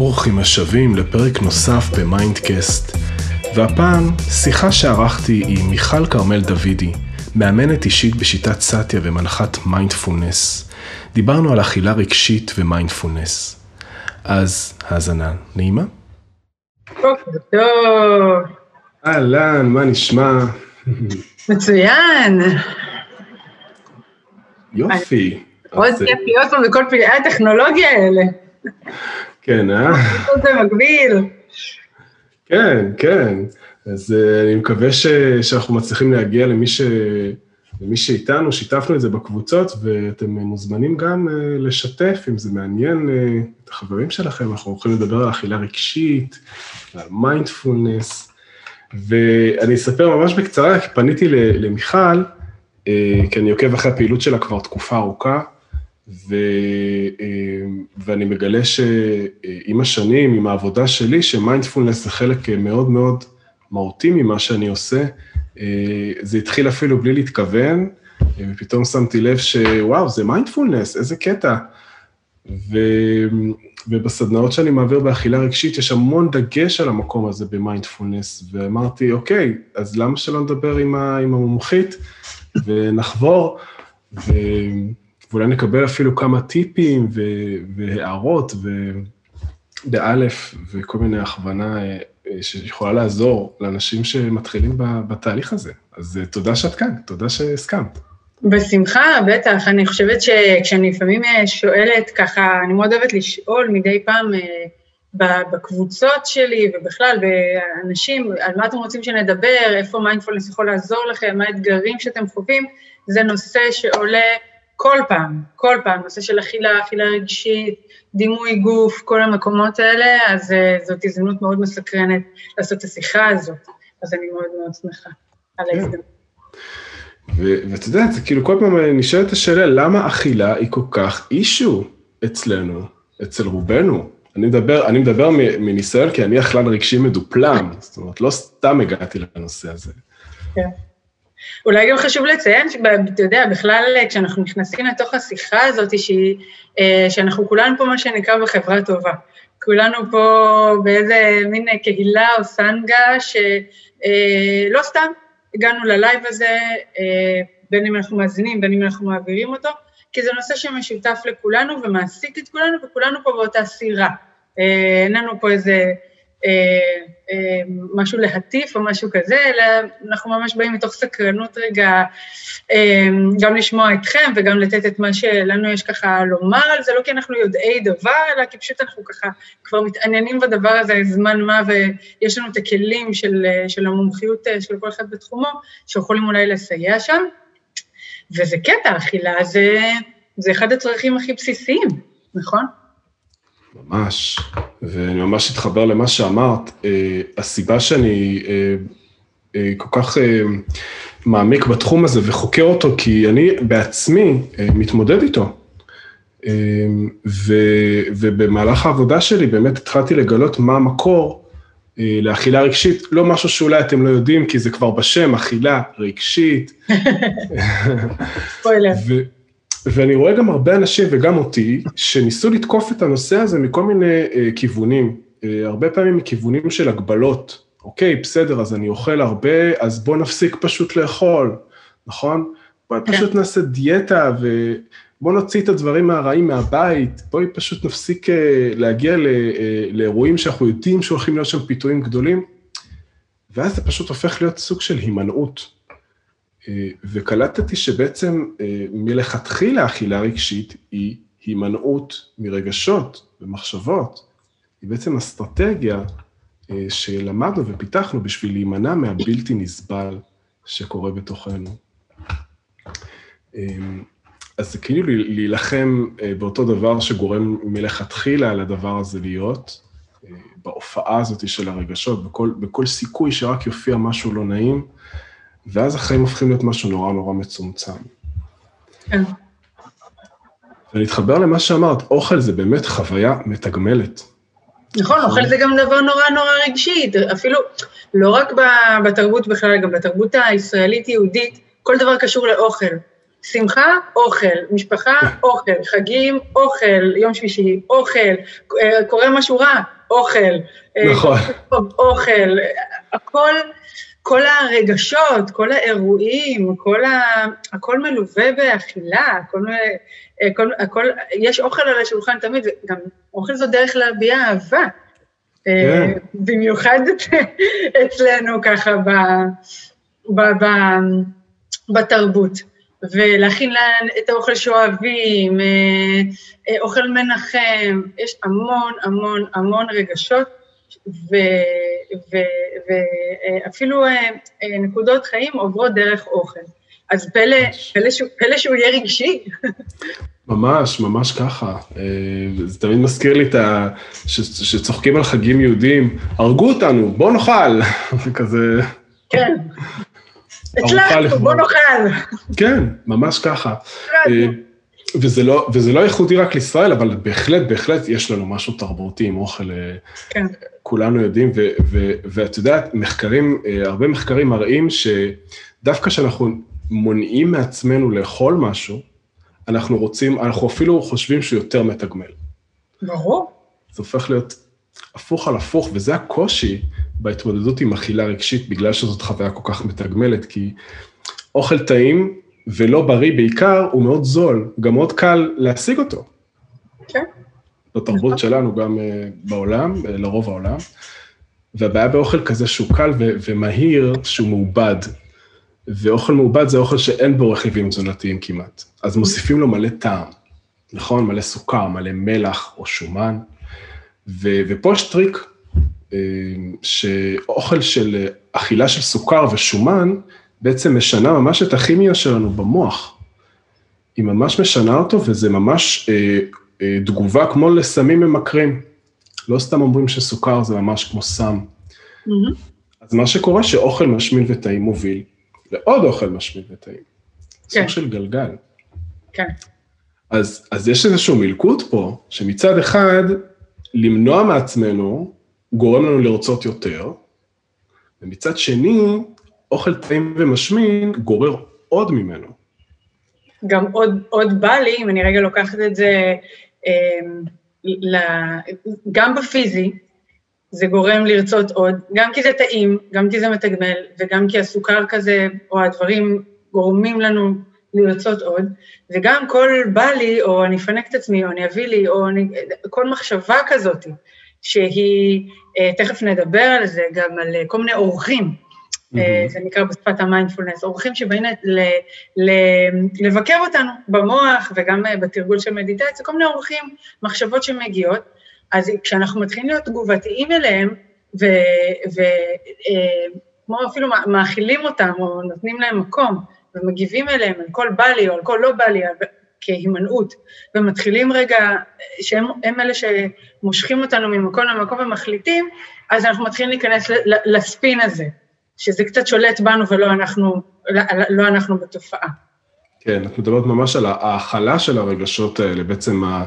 ברוכים השבים לפרק נוסף במיינדקאסט, והפעם שיחה שערכתי עם מיכל כרמל דוידי, מאמנת אישית בשיטת סאטיה ומנחת מיינדפולנס. דיברנו על אכילה רגשית ומיינדפולנס. אז האזנה נעימה. בוקר טוב. אהלן, מה נשמע? מצוין. יופי. מאוד אז, כיף להיות פה בכל פלאי הטכנולוגיה האלה. כן, אה? זה במקביל. כן, כן. אז uh, אני מקווה ש, שאנחנו מצליחים להגיע למי, ש, למי שאיתנו, שיתפנו את זה בקבוצות, ואתם מוזמנים גם uh, לשתף, אם זה מעניין uh, את החברים שלכם, אנחנו הולכים לדבר על אכילה רגשית, על מיינדפולנס, ואני אספר ממש בקצרה, כי פניתי למיכל, כי אני עוקב אחרי הפעילות שלה כבר תקופה ארוכה, ו, אה, ואני מגלה שעם השנים, עם העבודה שלי, שמיינדפולנס זה חלק מאוד מאוד מהותי ממה שאני עושה. אה, זה התחיל אפילו בלי להתכוון, אה, ופתאום שמתי לב שוואו, זה מיינדפולנס, איזה קטע. ו, ובסדנאות שאני מעביר באכילה רגשית, יש המון דגש על המקום הזה במיינדפולנס, ואמרתי, אוקיי, אז למה שלא נדבר עם, ה, עם המומחית ונחבור? ו... ואולי נקבל אפילו כמה טיפים ו- והערות ובאלף וכל מיני הכוונה אה, שיכולה לעזור לאנשים שמתחילים בתהליך הזה. אז אה, תודה שאת כאן, תודה שהסכמת. בשמחה, בטח. אני חושבת שכשאני לפעמים אה, שואלת ככה, אני מאוד אוהבת לשאול מדי פעם בקבוצות שלי ובכלל, באנשים, על מה אתם רוצים שנדבר, איפה מיינדפולנס יכול לעזור לכם, מה האתגרים שאתם חווים, זה נושא שעולה כל פעם, כל פעם, נושא של אכילה, אכילה רגשית, דימוי גוף, כל המקומות האלה, אז uh, זאת הזדמנות מאוד מסקרנת לעשות את השיחה הזאת, אז אני מאוד מאוד שמחה על כן. ההזדמנות. ואת יודעת, זה כאילו כל פעם נשאלת השאלה, למה אכילה היא כל כך אישו אצלנו, אצל רובנו? אני מדבר, אני מדבר מניסיון, כי אני אכלן רגשי מדופלם, זאת אומרת, לא סתם הגעתי לנושא הזה. כן. אולי גם חשוב לציין, שאתה יודע, בכלל כשאנחנו נכנסים לתוך השיחה הזאת, שהיא, שאנחנו כולנו פה מה שנקרא בחברה טובה. כולנו פה באיזה מין קהילה או סנגה, שלא סתם הגענו ללייב הזה, בין אם אנחנו מאזינים, בין אם אנחנו מעבירים אותו, כי זה נושא שמשותף לכולנו ומעסיק את כולנו, וכולנו פה באותה סירה. אין לנו פה איזה... אה, אה, משהו להטיף או משהו כזה, אלא אנחנו ממש באים מתוך סקרנות רגע אה, גם לשמוע אתכם וגם לתת את מה שלנו יש ככה לומר על זה, לא כי אנחנו יודעי דבר, אלא כי פשוט אנחנו ככה כבר מתעניינים בדבר הזה זמן מה, ויש לנו את הכלים של, של המומחיות של כל אחד בתחומו, שיכולים אולי לסייע שם. וזה קטע, אכילה זה, זה אחד הצרכים הכי בסיסיים, נכון? ממש, ואני ממש אתחבר למה שאמרת. אה, הסיבה שאני אה, אה, כל כך מעמיק בתחום הזה וחוקר אותו, כי אני בעצמי מתמודד איתו. ו, ובמהלך העבודה שלי באמת התחלתי לגלות מה המקור לאכילה רגשית, לא משהו שאולי אתם לא יודעים, כי זה כבר בשם, אכילה רגשית. ספוילר. ואני רואה גם הרבה אנשים, וגם אותי, שניסו לתקוף את הנושא הזה מכל מיני uh, כיוונים, uh, הרבה פעמים מכיוונים של הגבלות. אוקיי, בסדר, אז אני אוכל הרבה, אז בוא נפסיק פשוט לאכול, נכון? בואי כן. פשוט נעשה דיאטה ובוא נוציא את הדברים מהרעים מהבית, בואי פשוט נפסיק uh, להגיע ל, uh, לאירועים שאנחנו יודעים שהולכים להיות שם פיתויים גדולים, ואז זה פשוט הופך להיות סוג של הימנעות. וקלטתי שבעצם מלכתחילה אכילה רגשית היא הימנעות מרגשות ומחשבות. היא בעצם אסטרטגיה שלמדנו ופיתחנו בשביל להימנע מהבלתי נסבל שקורה בתוכנו. אז זה כאילו להילחם באותו דבר שגורם מלכתחילה לדבר הזה להיות, בהופעה הזאת של הרגשות, בכל, בכל סיכוי שרק יופיע משהו לא נעים, ואז החיים הופכים להיות משהו נורא נורא מצומצם. כן. ולהתחבר למה שאמרת, אוכל זה באמת חוויה מתגמלת. נכון, אוכל זה גם דבר נורא נורא רגשי, אפילו לא רק בתרבות בכלל, גם בתרבות הישראלית-יהודית, כל דבר קשור לאוכל. שמחה, אוכל, משפחה, אוכל, חגים, אוכל, יום שלישי, אוכל, אה, קורה משהו רע, אוכל. אה, נכון. אוכל, הכל, כל הרגשות, כל האירועים, כל ה... הכל מלווה באכילה, הכל, הכל, הכל, יש אוכל על השולחן תמיד, וגם אוכל זו דרך להביע אהבה. כן. במיוחד אצלנו ככה ב, ב, ב, בתרבות. ולהכין את האוכל שאוהבים, אה, אה, אוכל מנחם, יש המון המון המון רגשות, ואפילו אה, נקודות חיים עוברות דרך אוכל. אז פלא, פלא, שהוא, פלא שהוא יהיה רגשי. ממש, ממש ככה. זה תמיד מזכיר לי את ה... ש, שצוחקים על חגים יהודיים, הרגו אותנו, בואו נאכל. כזה... כן. הצלחנו, בוא נאכל. כן, ממש ככה. וזה לא, וזה לא ייחודי רק לישראל, אבל בהחלט, בהחלט יש לנו משהו תרבותי עם אוכל, אה, כן. כולנו יודעים, ואת יודעת, מחקרים, אה, הרבה מחקרים מראים שדווקא כשאנחנו מונעים מעצמנו לאכול משהו, אנחנו רוצים, אנחנו אפילו חושבים שהוא יותר מתגמל. ברור. זה הופך להיות הפוך על הפוך, וזה הקושי בהתמודדות עם אכילה רגשית, בגלל שזאת חוויה כל כך מתגמלת, כי אוכל טעים ולא בריא בעיקר, הוא מאוד זול, גם מאוד קל להשיג אותו. כן. בתרבות נכון. שלנו, גם uh, בעולם, uh, לרוב העולם. והבעיה באוכל כזה שהוא קל ו- ומהיר, שהוא מעובד. ואוכל מעובד זה אוכל שאין בו רכיבים תזונתיים כמעט. אז מוסיפים לו מלא טעם, נכון? מלא סוכר, מלא מלח או שומן. ו- ופה יש טריק אה, שאוכל של אכילה של סוכר ושומן בעצם משנה ממש את הכימיה שלנו במוח. היא ממש משנה אותו וזה ממש אה, אה, תגובה כמו לסמים ממכרים. לא סתם אומרים שסוכר זה ממש כמו סם. Mm-hmm. אז מה שקורה שאוכל משמין וטעים מוביל לעוד אוכל משמין וטעים. כן. סוג של גלגל. כן. אז, אז יש איזשהו מלכוד פה, שמצד אחד, למנוע מעצמנו גורם לנו לרצות יותר, ומצד שני, אוכל טעים ומשמין גורר עוד ממנו. גם עוד, עוד בא לי, אם אני רגע לוקחת את זה, אה, ל, גם בפיזי, זה גורם לרצות עוד, גם כי זה טעים, גם כי זה מתגמל, וגם כי הסוכר כזה, או הדברים גורמים לנו לרצות עוד, וגם כל בא לי, או אני אפנק את עצמי, או אני אביא לי, או אני, כל מחשבה כזאת, שהיא, אה, תכף נדבר על זה, גם על אה, כל מיני אורחים, mm-hmm. זה נקרא בשפת המיינדפולנס, אורחים שבאים ל, ל, לבקר אותנו במוח וגם בתרגול של מדיטציה, כל מיני אורחים, מחשבות שמגיעות, אז כשאנחנו מתחילים להיות תגובתיים אליהם, וכמו אפילו מאכילים אותם או נותנים להם מקום, ומגיבים אליהם על כל בא לי או על כל לא בא לי, כהימנעות, ומתחילים רגע, שהם אלה שמושכים אותנו ממקום למקום ומחליטים, אז אנחנו מתחילים להיכנס לספין הזה, שזה קצת שולט בנו ולא אנחנו, לא אנחנו בתופעה. כן, את מדברת ממש על ההכלה של הרגשות האלה, בעצם, ה,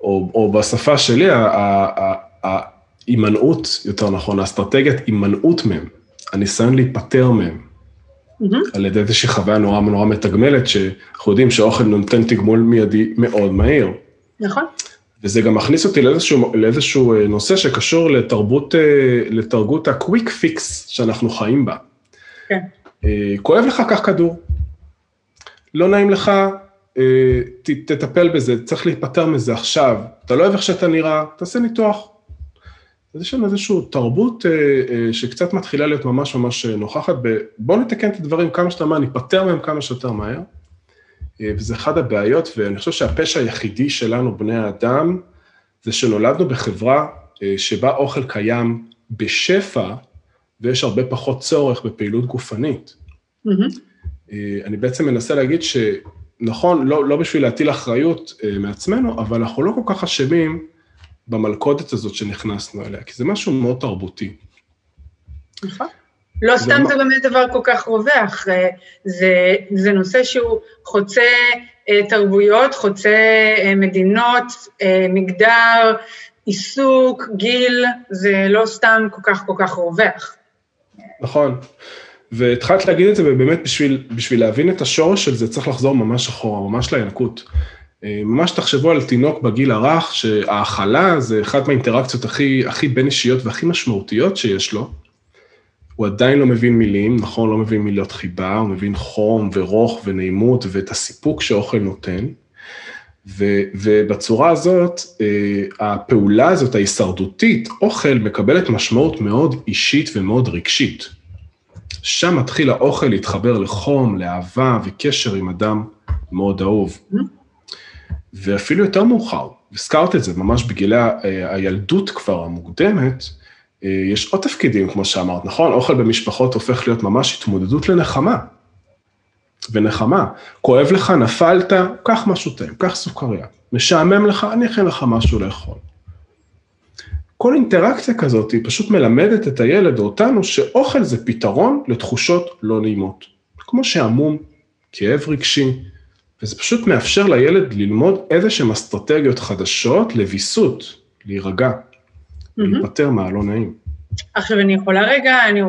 או, או בשפה שלי, ההימנעות, יותר נכון, האסטרטגיית הימנעות מהם, הניסיון להיפטר מהם. mm-hmm. על ידי איזושהי חוויה נורא נורא מתגמלת, שאנחנו יודעים שאוכל נותן תגמול מיידי מאוד מהיר. נכון. וזה גם מכניס אותי לאיזשהו, לאיזשהו אה, נושא שקשור לתרבות, אה, לתרבות ה-quick fix שאנחנו חיים בה. כן. אה, כואב לך, קח כדור. לא נעים לך, ת, תטפל בזה, צריך להיפטר מזה עכשיו. אתה לא אוהב איך שאתה נראה, תעשה ניתוח. אז יש לנו איזושהי תרבות אה, אה, שקצת מתחילה להיות ממש ממש נוכחת, בואו נתקן את הדברים כמה שאתה מהר, ניפטר מהם כמה שיותר מהר, וזה אחד הבעיות, ואני חושב שהפשע היחידי שלנו, בני האדם, זה שנולדנו בחברה שבה אוכל קיים בשפע, ויש הרבה פחות צורך בפעילות גופנית. Mm-hmm. אני בעצם מנסה להגיד שנכון, לא, לא בשביל להטיל אחריות מעצמנו, אבל אנחנו לא כל כך אשמים במלכודת הזאת שנכנסנו אליה, כי זה משהו מאוד תרבותי. נכון. לא סתם זה באמת דבר כל כך רווח, זה, זה נושא שהוא חוצה אה, תרבויות, חוצה אה, מדינות, אה, מגדר, עיסוק, גיל, זה לא סתם כל כך כל כך רווח. נכון, והתחלת להגיד את זה, ובאמת בשביל, בשביל להבין את השורש של זה, צריך לחזור ממש אחורה, ממש לינקות. אה, ממש תחשבו על תינוק בגיל הרך, שהאכלה זה אחת מהאינטראקציות הכי, הכי בין אישיות והכי משמעותיות שיש לו. הוא עדיין לא מבין מילים, נכון, לא מבין מילות חיבה, הוא מבין חום ורוך ונעימות ואת הסיפוק שאוכל נותן. ו, ובצורה הזאת, אה, הפעולה הזאת, ההישרדותית, אוכל מקבלת משמעות מאוד אישית ומאוד רגשית. שם מתחיל האוכל להתחבר לחום, לאהבה וקשר עם אדם מאוד אהוב. ואפילו יותר מאוחר, הזכרת את זה, ממש בגילי אה, הילדות כבר המוקדמת, יש עוד תפקידים, כמו שאמרת, נכון? אוכל במשפחות הופך להיות ממש התמודדות לנחמה. ונחמה. כואב לך, נפלת, קח משהו טעים, קח סוכריה. משעמם לך, אני אכין לך משהו לאכול. כל אינטראקציה כזאת היא פשוט מלמדת את הילד או אותנו שאוכל זה פתרון לתחושות לא נעימות. כמו שעמום, כאב רגשי, וזה פשוט מאפשר לילד ללמוד איזה שהן אסטרטגיות חדשות לוויסות, להירגע. להיפטר מהלא נעים. עכשיו, אני יכולה רגע, אני,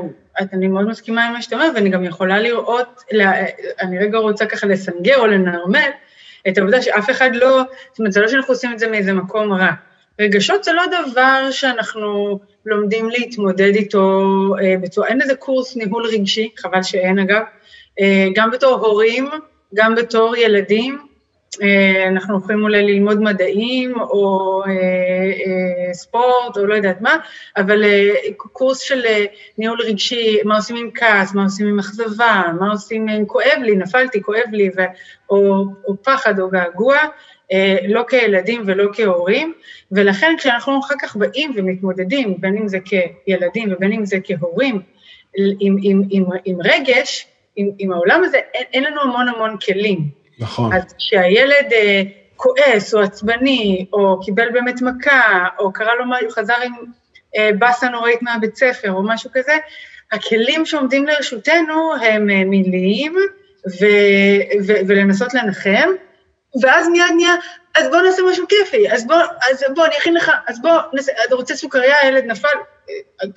אני מאוד מסכימה עם מה שאתה אומר, ואני גם יכולה לראות, אני רגע רוצה ככה לסנגר או לנרמל את העובדה שאף אחד לא, זאת אומרת, זה לא שאנחנו עושים את זה מאיזה מקום רע. רגשות זה לא דבר שאנחנו לומדים להתמודד איתו אה, בצורה, אין איזה קורס ניהול רגשי, חבל שאין אגב, אה, גם בתור הורים, גם בתור ילדים, אנחנו יכולים אולי ללמוד מדעים או אה, אה, ספורט או לא יודעת מה, אבל קורס של ניהול רגשי, מה עושים עם כעס, מה עושים עם אכזבה, מה עושים אם כואב לי, נפלתי, כואב לי, ו, או, או פחד או געגוע, לא כילדים ולא כהורים, ולכן כשאנחנו אחר כך באים ומתמודדים, בין אם זה כילדים ובין אם זה כהורים, עם, עם, עם, עם רגש, עם, עם העולם הזה, אין, אין לנו המון המון כלים. נכון. אז כשהילד אה, כועס או עצבני, או קיבל באמת מכה, או קרה לו, הוא חזר עם אה, באסה נוראית מהבית ספר, או משהו כזה, הכלים שעומדים לרשותנו הם אה, מילים, ו- ו- ולנסות לנחם, ואז מיד נהיה, אז בוא נעשה משהו כיפי, אז בוא, אז בוא, אני אכין לך, אז בוא, נעשה, אתה רוצה סוכריה, הילד נפל, אה,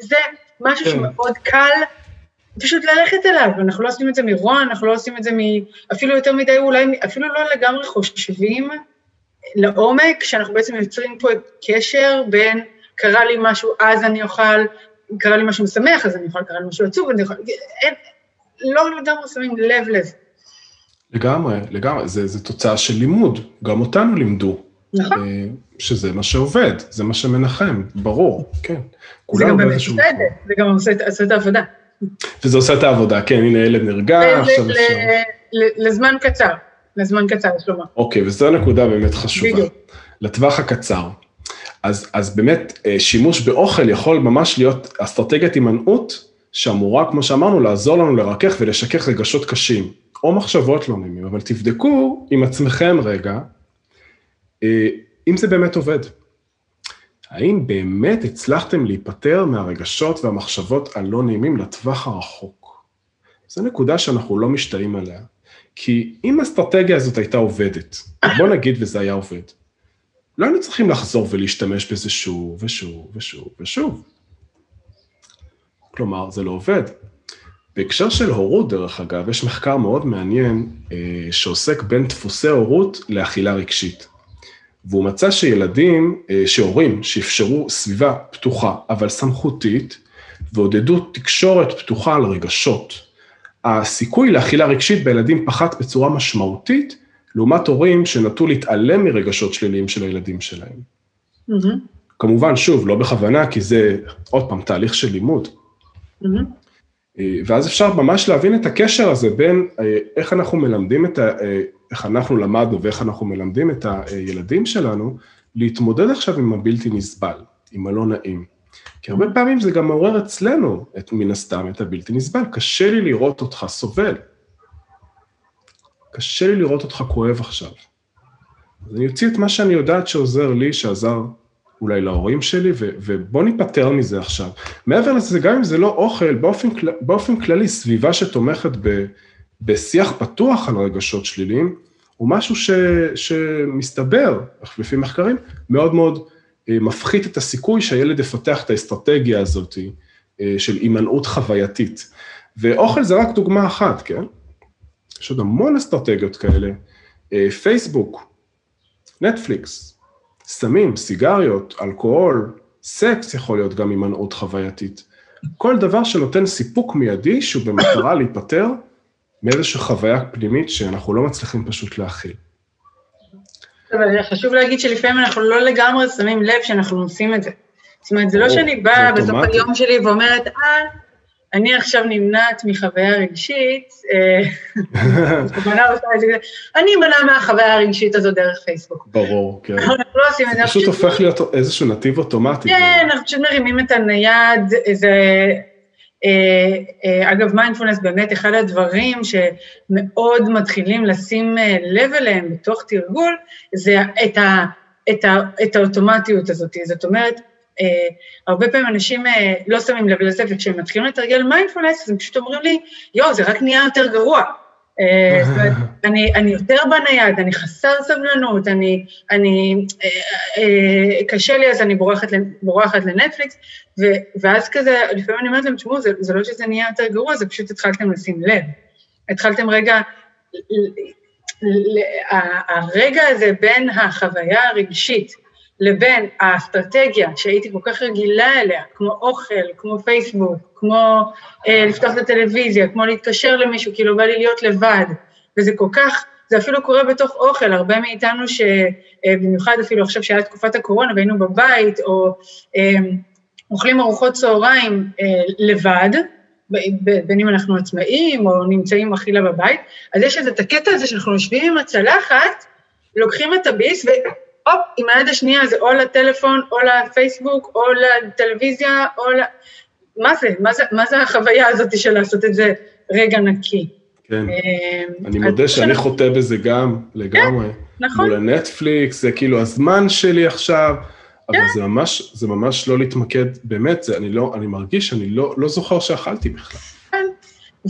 זה משהו כן. שמאוד קל פשוט ללכת אליו, אנחנו לא עושים את זה מרוע, אנחנו לא עושים את זה מ... אפילו יותר מדי, אולי אפילו לא לגמרי חושבים לעומק, שאנחנו בעצם יוצרים פה קשר בין קרה לי משהו, אז אני אוכל, קרה לי משהו משמח, אז אני אוכל, קרה לי משהו עצוב, אני אוכל, אין, לא לגמרי שמים לב לזה. לגמרי, לגמרי, זה, זה תוצאה של לימוד, גם אותנו לימדו. נכון. אה, שזה מה שעובד, זה מה שמנחם, ברור, כן. זה גם באמת בסדר, זה גם עושה את העבודה. וזה עושה את העבודה, כן, הנה ילד נרגע, עכשיו אפשר... לזמן קצר, לזמן קצר, יש לומר. אוקיי, וזו נקודה באמת חשובה. בדיוק. לטווח הקצר. אז, אז באמת, אה, שימוש באוכל יכול ממש להיות אסטרטגיית הימנעות, שאמורה, כמו שאמרנו, לעזור לנו לרכך ולשכך רגשות קשים, או מחשבות לא נעימים, אבל תבדקו עם עצמכם רגע, אה, אם זה באמת עובד. האם באמת הצלחתם להיפטר מהרגשות והמחשבות הלא נעימים לטווח הרחוק? זו נקודה שאנחנו לא משתאים עליה, כי אם האסטרטגיה הזאת הייתה עובדת, בוא נגיד וזה היה עובד, לא היינו צריכים לחזור ולהשתמש בזה שוב ושוב ושוב ושוב. כלומר, זה לא עובד. בהקשר של הורות, דרך אגב, יש מחקר מאוד מעניין אה, שעוסק בין דפוסי הורות לאכילה רגשית. והוא מצא שילדים, אה, שהורים שאפשרו סביבה פתוחה, אבל סמכותית, ועודדו תקשורת פתוחה על רגשות, הסיכוי לאכילה רגשית בילדים פחת בצורה משמעותית, לעומת הורים שנטו להתעלם מרגשות שליליים של הילדים שלהם. Mm-hmm. כמובן, שוב, לא בכוונה, כי זה, עוד פעם, תהליך של לימוד. Mm-hmm. ואז אפשר ממש להבין את הקשר הזה בין אה, איך אנחנו מלמדים את ה... איך אנחנו למדנו ואיך אנחנו מלמדים את הילדים שלנו, להתמודד עכשיו עם הבלתי נסבל, עם הלא נעים. כי הרבה פעמים זה גם מעורר אצלנו, את, מן הסתם, את הבלתי נסבל. קשה לי לראות אותך סובל. קשה לי לראות אותך כואב עכשיו. אז אני אוציא את מה שאני יודעת שעוזר לי, שעזר אולי להורים שלי, ו- ובוא ניפטר מזה עכשיו. מעבר לזה, גם אם זה לא אוכל, באופן, באופן כללי, סביבה שתומכת ב- בשיח פתוח על רגשות שליליים, הוא משהו ש, שמסתבר, לפי מחקרים, מאוד מאוד אה, מפחית את הסיכוי שהילד יפתח את האסטרטגיה הזאת אה, של הימנעות חווייתית. ואוכל זה רק דוגמה אחת, כן? יש עוד המון אסטרטגיות כאלה. אה, פייסבוק, נטפליקס, סמים, סיגריות, אלכוהול, סקס יכול להיות גם הימנעות חווייתית. כל דבר שנותן סיפוק מיידי שהוא במטרה להיפטר מאיזושהי חוויה פנימית שאנחנו לא מצליחים פשוט להכיל. אבל חשוב להגיד שלפעמים אנחנו לא לגמרי שמים לב שאנחנו עושים את זה. זאת אומרת, זה לא שאני באה בסוף היום שלי ואומרת, אה, אני עכשיו נמנעת מחוויה רגשית, אה, אני אמנע מהחוויה הרגשית הזו דרך פייסבוק. ברור, כן. אנחנו לא עושים את זה. זה פשוט הופך להיות איזשהו נתיב אוטומטי. כן, אנחנו פשוט מרימים את הנייד, איזה... אה, אה, אגב, מיינדפולנס באמת אחד הדברים שמאוד מתחילים לשים לב אליהם בתוך תרגול, זה את, ה, את, ה, את האוטומטיות הזאת. זאת אומרת, אה, הרבה פעמים אנשים אה, לא שמים לב לזה, וכשהם מתחילים לתרגל מיינדפולנס, אז הם פשוט אומרים לי, יואו, זה רק נהיה יותר גרוע. אה, אני, אני יותר בנייד, אני חסר סבלנות, אני, אני, אה, אה, קשה לי אז אני בורחת, בורחת לנטפליקס, ו, ואז כזה, לפעמים אני אומרת להם, תשמעו, זה, זה לא שזה נהיה יותר גרוע, זה פשוט התחלתם לשים לב. התחלתם רגע, הרגע הזה בין החוויה הרגשית לבין האסטרטגיה שהייתי כל כך רגילה אליה, כמו אוכל, כמו פייסבוק, כמו אה, לפתוח את הטלוויזיה, כמו להתקשר למישהו, כאילו בא לי להיות לבד, וזה כל כך, זה אפילו קורה בתוך אוכל, הרבה מאיתנו שבמיוחד אה, אפילו עכשיו שהיה תקופת הקורונה והיינו בבית, או אה, אוכלים ארוחות צהריים אה, לבד, בין אם אנחנו עצמאים או נמצאים אכילה בבית, אז יש את הקטע הזה שאנחנו יושבים עם הצלחת, לוקחים את הביס, ו... הופ, עם היד השנייה זה או לטלפון, או לפייסבוק, או לטלוויזיה, או ל... מה זה? מה זה, מה זה החוויה הזאת של לעשות את זה רגע נקי? כן, אמ, אני מודה שאני חוטא בזה גם, לגמרי. כן, נכון. מול הנטפליקס, זה כאילו הזמן שלי עכשיו, אבל כן. זה ממש, זה ממש לא להתמקד, באמת, זה, אני לא, אני מרגיש שאני לא, לא זוכר שאכלתי בכלל. כן,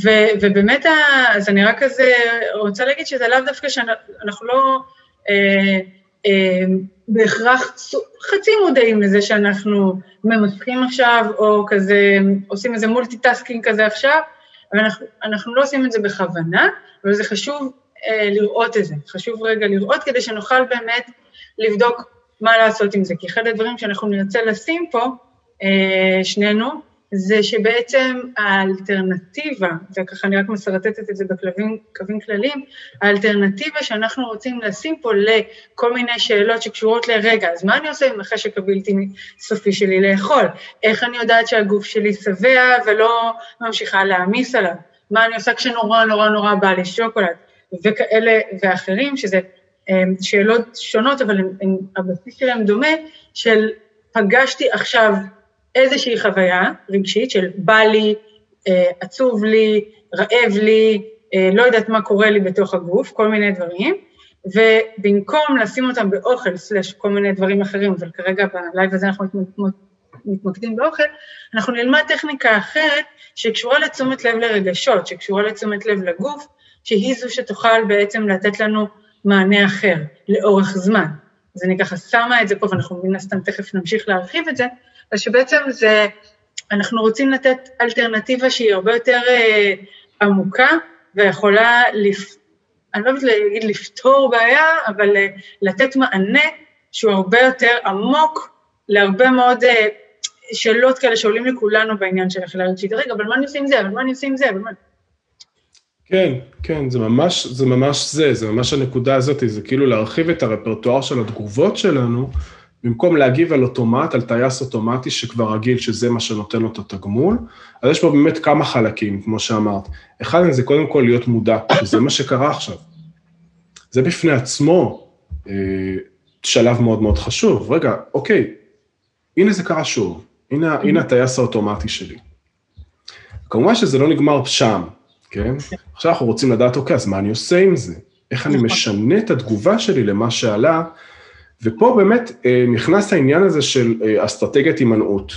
ו, ובאמת, אז אני רק כזה רוצה להגיד שזה לאו דווקא שאנחנו לא... אה, בהכרח חצי מודעים לזה שאנחנו ממסכים עכשיו, או כזה עושים איזה multitasking כזה עכשיו, אבל אנחנו, אנחנו לא עושים את זה בכוונה, אבל זה חשוב אה, לראות את זה, חשוב רגע לראות כדי שנוכל באמת לבדוק מה לעשות עם זה, כי אחד הדברים שאנחנו נרצה לשים פה, אה, שנינו, זה שבעצם האלטרנטיבה, וככה אני רק מסרטטת את זה בקווים כלליים, האלטרנטיבה שאנחנו רוצים לשים פה לכל מיני שאלות שקשורות לרגע, אז מה אני עושה עם החשק הבלתי סופי שלי לאכול? איך אני יודעת שהגוף שלי שבע ולא ממשיכה להעמיס עליו? מה אני עושה כשנורא נורא נורא בא לי שוקולד? וכאלה ואחרים, שזה אמ, שאלות שונות, אבל הבסיס שלהם דומה, של פגשתי עכשיו איזושהי חוויה רגשית של בא לי, אה, עצוב לי, רעב לי, אה, לא יודעת מה קורה לי בתוך הגוף, כל מיני דברים, ובמקום לשים אותם באוכל, סלש כל מיני דברים אחרים, אבל כרגע בלייב הזה אנחנו מתמקדים באוכל, אנחנו נלמד טכניקה אחרת שקשורה לתשומת לב לרגשות, שקשורה לתשומת לב לגוף, שהיא זו שתוכל בעצם לתת לנו מענה אחר, לאורך זמן. אז אני ככה שמה את זה פה, ואנחנו מן הסתם תכף נמשיך להרחיב את זה, אז שבעצם זה, אנחנו רוצים לתת אלטרנטיבה שהיא הרבה יותר אה, עמוקה ויכולה, לפ... אני לא יודעת להגיד לפתור בעיה, אבל אה, לתת מענה שהוא הרבה יותר עמוק להרבה מאוד אה, שאלות כאלה שעולים לכולנו בעניין של רגשית. רגע, אבל מה אני עושה עם זה? אבל מה אני עושה עם זה? אבל מה... כן, כן, זה ממש, זה ממש זה, זה ממש הנקודה הזאת, זה כאילו להרחיב את הרפרטואר של התגובות שלנו, במקום להגיב על אוטומט, על טייס אוטומטי שכבר רגיל שזה מה שנותן לו את התגמול, אז יש פה באמת כמה חלקים, כמו שאמרת. אחד מהם זה קודם כל להיות מודע, שזה מה שקרה עכשיו. זה בפני עצמו אה, שלב מאוד מאוד חשוב. רגע, אוקיי, הנה זה קרה שוב, הנה, הנה הטייס האוטומטי שלי. כמובן שזה לא נגמר שם, כן? עכשיו אנחנו רוצים לדעת, אוקיי, אז מה אני עושה עם זה? איך אני נכון. משנה את התגובה שלי למה שעלה, ופה באמת אה, נכנס העניין הזה של אה, אסטרטגיית הימנעות.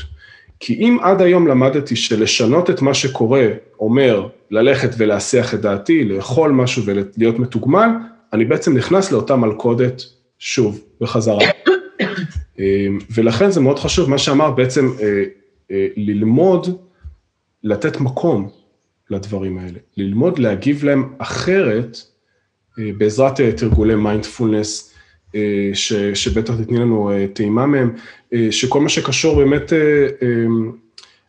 כי אם עד היום למדתי שלשנות את מה שקורה אומר ללכת ולהסיח את דעתי, לאכול משהו ולהיות מתוגמל, אני בעצם נכנס לאותה מלכודת שוב, בחזרה. אה, ולכן זה מאוד חשוב, מה שאמרת בעצם ללמוד, לתת מקום לדברים האלה, ללמוד להגיב להם אחרת אה, בעזרת אה, תרגולי מיינדפולנס, אה, שבטח תתני לנו טעימה מהם, שכל מה שקשור באמת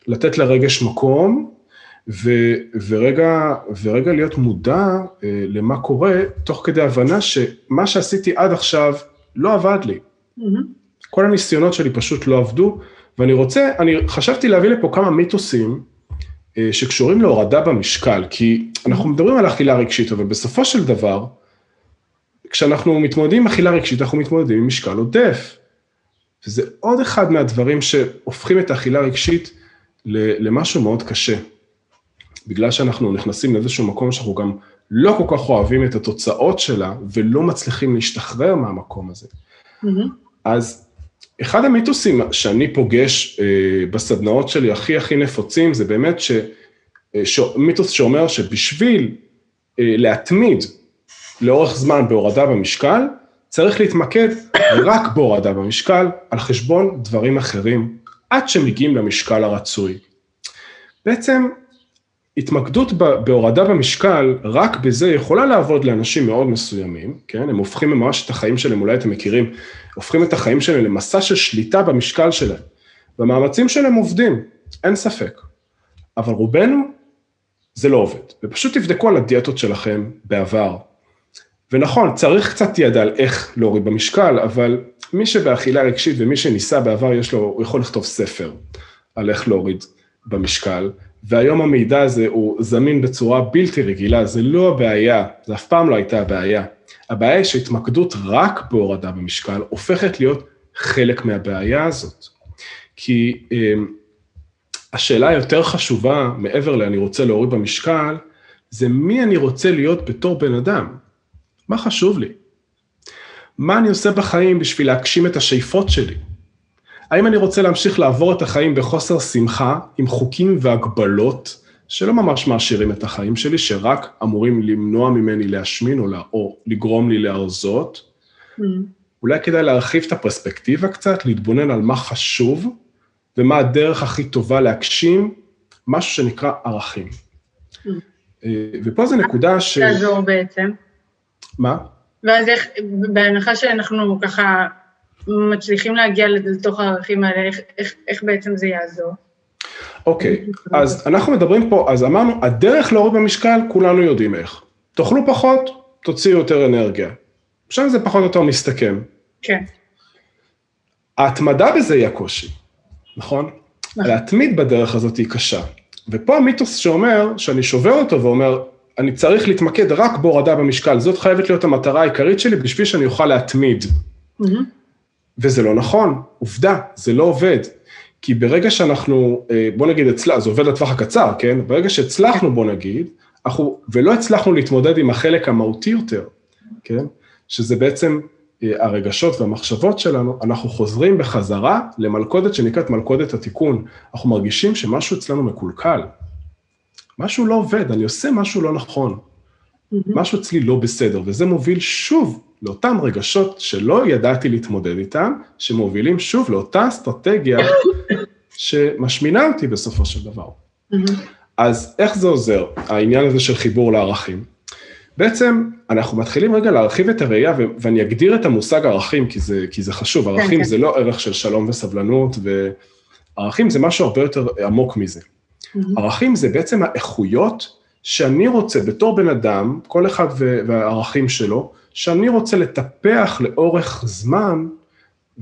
לתת לרגש מקום, ו, ורגע, ורגע להיות מודע למה קורה, תוך כדי הבנה שמה שעשיתי עד עכשיו לא עבד לי. Mm-hmm. כל הניסיונות שלי פשוט לא עבדו, ואני רוצה, אני חשבתי להביא לפה כמה מיתוסים שקשורים להורדה במשקל, כי אנחנו מדברים על אכילה רגשית, אבל בסופו של דבר, כשאנחנו מתמודדים עם אכילה רגשית, אנחנו מתמודדים עם משקל עודף. וזה עוד אחד מהדברים שהופכים את האכילה הרגשית למשהו מאוד קשה. בגלל שאנחנו נכנסים לאיזשהו מקום שאנחנו גם לא כל כך אוהבים את התוצאות שלה, ולא מצליחים להשתחרר מהמקום הזה. Mm-hmm. אז אחד המיתוסים שאני פוגש אה, בסדנאות שלי הכי הכי נפוצים, זה באמת ש, אה, מיתוס שאומר שבשביל אה, להתמיד לאורך זמן בהורדה במשקל, צריך להתמקד רק בהורדה במשקל, על חשבון דברים אחרים, עד שמגיעים למשקל הרצוי. בעצם, התמקדות בהורדה במשקל, רק בזה יכולה לעבוד לאנשים מאוד מסוימים, כן? הם הופכים ממש את החיים שלהם, אולי אתם מכירים, הופכים את החיים שלהם למסע של שליטה במשקל שלהם. והמאמצים שלהם עובדים, אין ספק. אבל רובנו, זה לא עובד. ופשוט תבדקו על הדיאטות שלכם בעבר, ונכון, צריך קצת ידע על איך להוריד במשקל, אבל מי שבאכילה רגשית ומי שניסה בעבר, יש לו, הוא יכול לכתוב ספר על איך להוריד במשקל, והיום המידע הזה הוא זמין בצורה בלתי רגילה, זה לא הבעיה, זה אף פעם לא הייתה הבעיה. הבעיה היא שהתמקדות רק בהורדה במשקל הופכת להיות חלק מהבעיה הזאת. כי אה, השאלה היותר חשובה, מעבר ל"אני רוצה להוריד במשקל", זה מי אני רוצה להיות בתור בן אדם. מה חשוב לי? מה אני עושה בחיים בשביל להגשים את השאיפות שלי? האם אני רוצה להמשיך לעבור את החיים בחוסר שמחה, עם חוקים והגבלות שלא ממש מעשירים את החיים שלי, שרק אמורים למנוע ממני להשמין או, לה, או לגרום לי להרזות? Mm. אולי כדאי להרחיב את הפרספקטיבה קצת, להתבונן על מה חשוב ומה הדרך הכי טובה להגשים משהו שנקרא ערכים. Mm. ופה זו נקודה ש... תעזור בעצם. מה? ואז איך, בהנחה שאנחנו ככה מצליחים להגיע לתוך הערכים האלה, איך, איך, איך בעצם זה יעזור? אוקיי, okay, אז אנחנו מדברים פה, אז אמרנו, הדרך להוריד במשקל, כולנו יודעים איך. תאכלו פחות, תוציאו יותר אנרגיה. עכשיו זה פחות או יותר מסתכם. כן. ההתמדה בזה היא הקושי, נכון? נכון. להתמיד בדרך הזאת היא קשה. ופה המיתוס שאומר, שאני שובר אותו ואומר, אני צריך להתמקד רק בהורדה במשקל, זאת חייבת להיות המטרה העיקרית שלי בשביל שאני אוכל להתמיד. Mm-hmm. וזה לא נכון, עובדה, זה לא עובד. כי ברגע שאנחנו, אה, בוא נגיד, אצלה, זה עובד לטווח הקצר, כן? ברגע שהצלחנו, בוא נגיד, אנחנו, ולא הצלחנו להתמודד עם החלק המהותי יותר, כן? שזה בעצם אה, הרגשות והמחשבות שלנו, אנחנו חוזרים בחזרה למלכודת שנקראת מלכודת התיקון. אנחנו מרגישים שמשהו אצלנו מקולקל. משהו לא עובד, אני עושה משהו לא נכון. משהו אצלי לא בסדר, וזה מוביל שוב לאותם רגשות שלא ידעתי להתמודד איתם, שמובילים שוב לאותה אסטרטגיה שמשמינה אותי בסופו של דבר. אז איך זה עוזר, העניין הזה של חיבור לערכים? בעצם אנחנו מתחילים רגע להרחיב את הראייה, ו- ואני אגדיר את המושג ערכים, כי זה, כי זה חשוב, כן, ערכים כן, זה. לא ערך של שלום וסבלנות, וערכים זה משהו הרבה יותר עמוק מזה. Mm-hmm. ערכים זה בעצם האיכויות שאני רוצה בתור בן אדם, כל אחד והערכים שלו, שאני רוצה לטפח לאורך זמן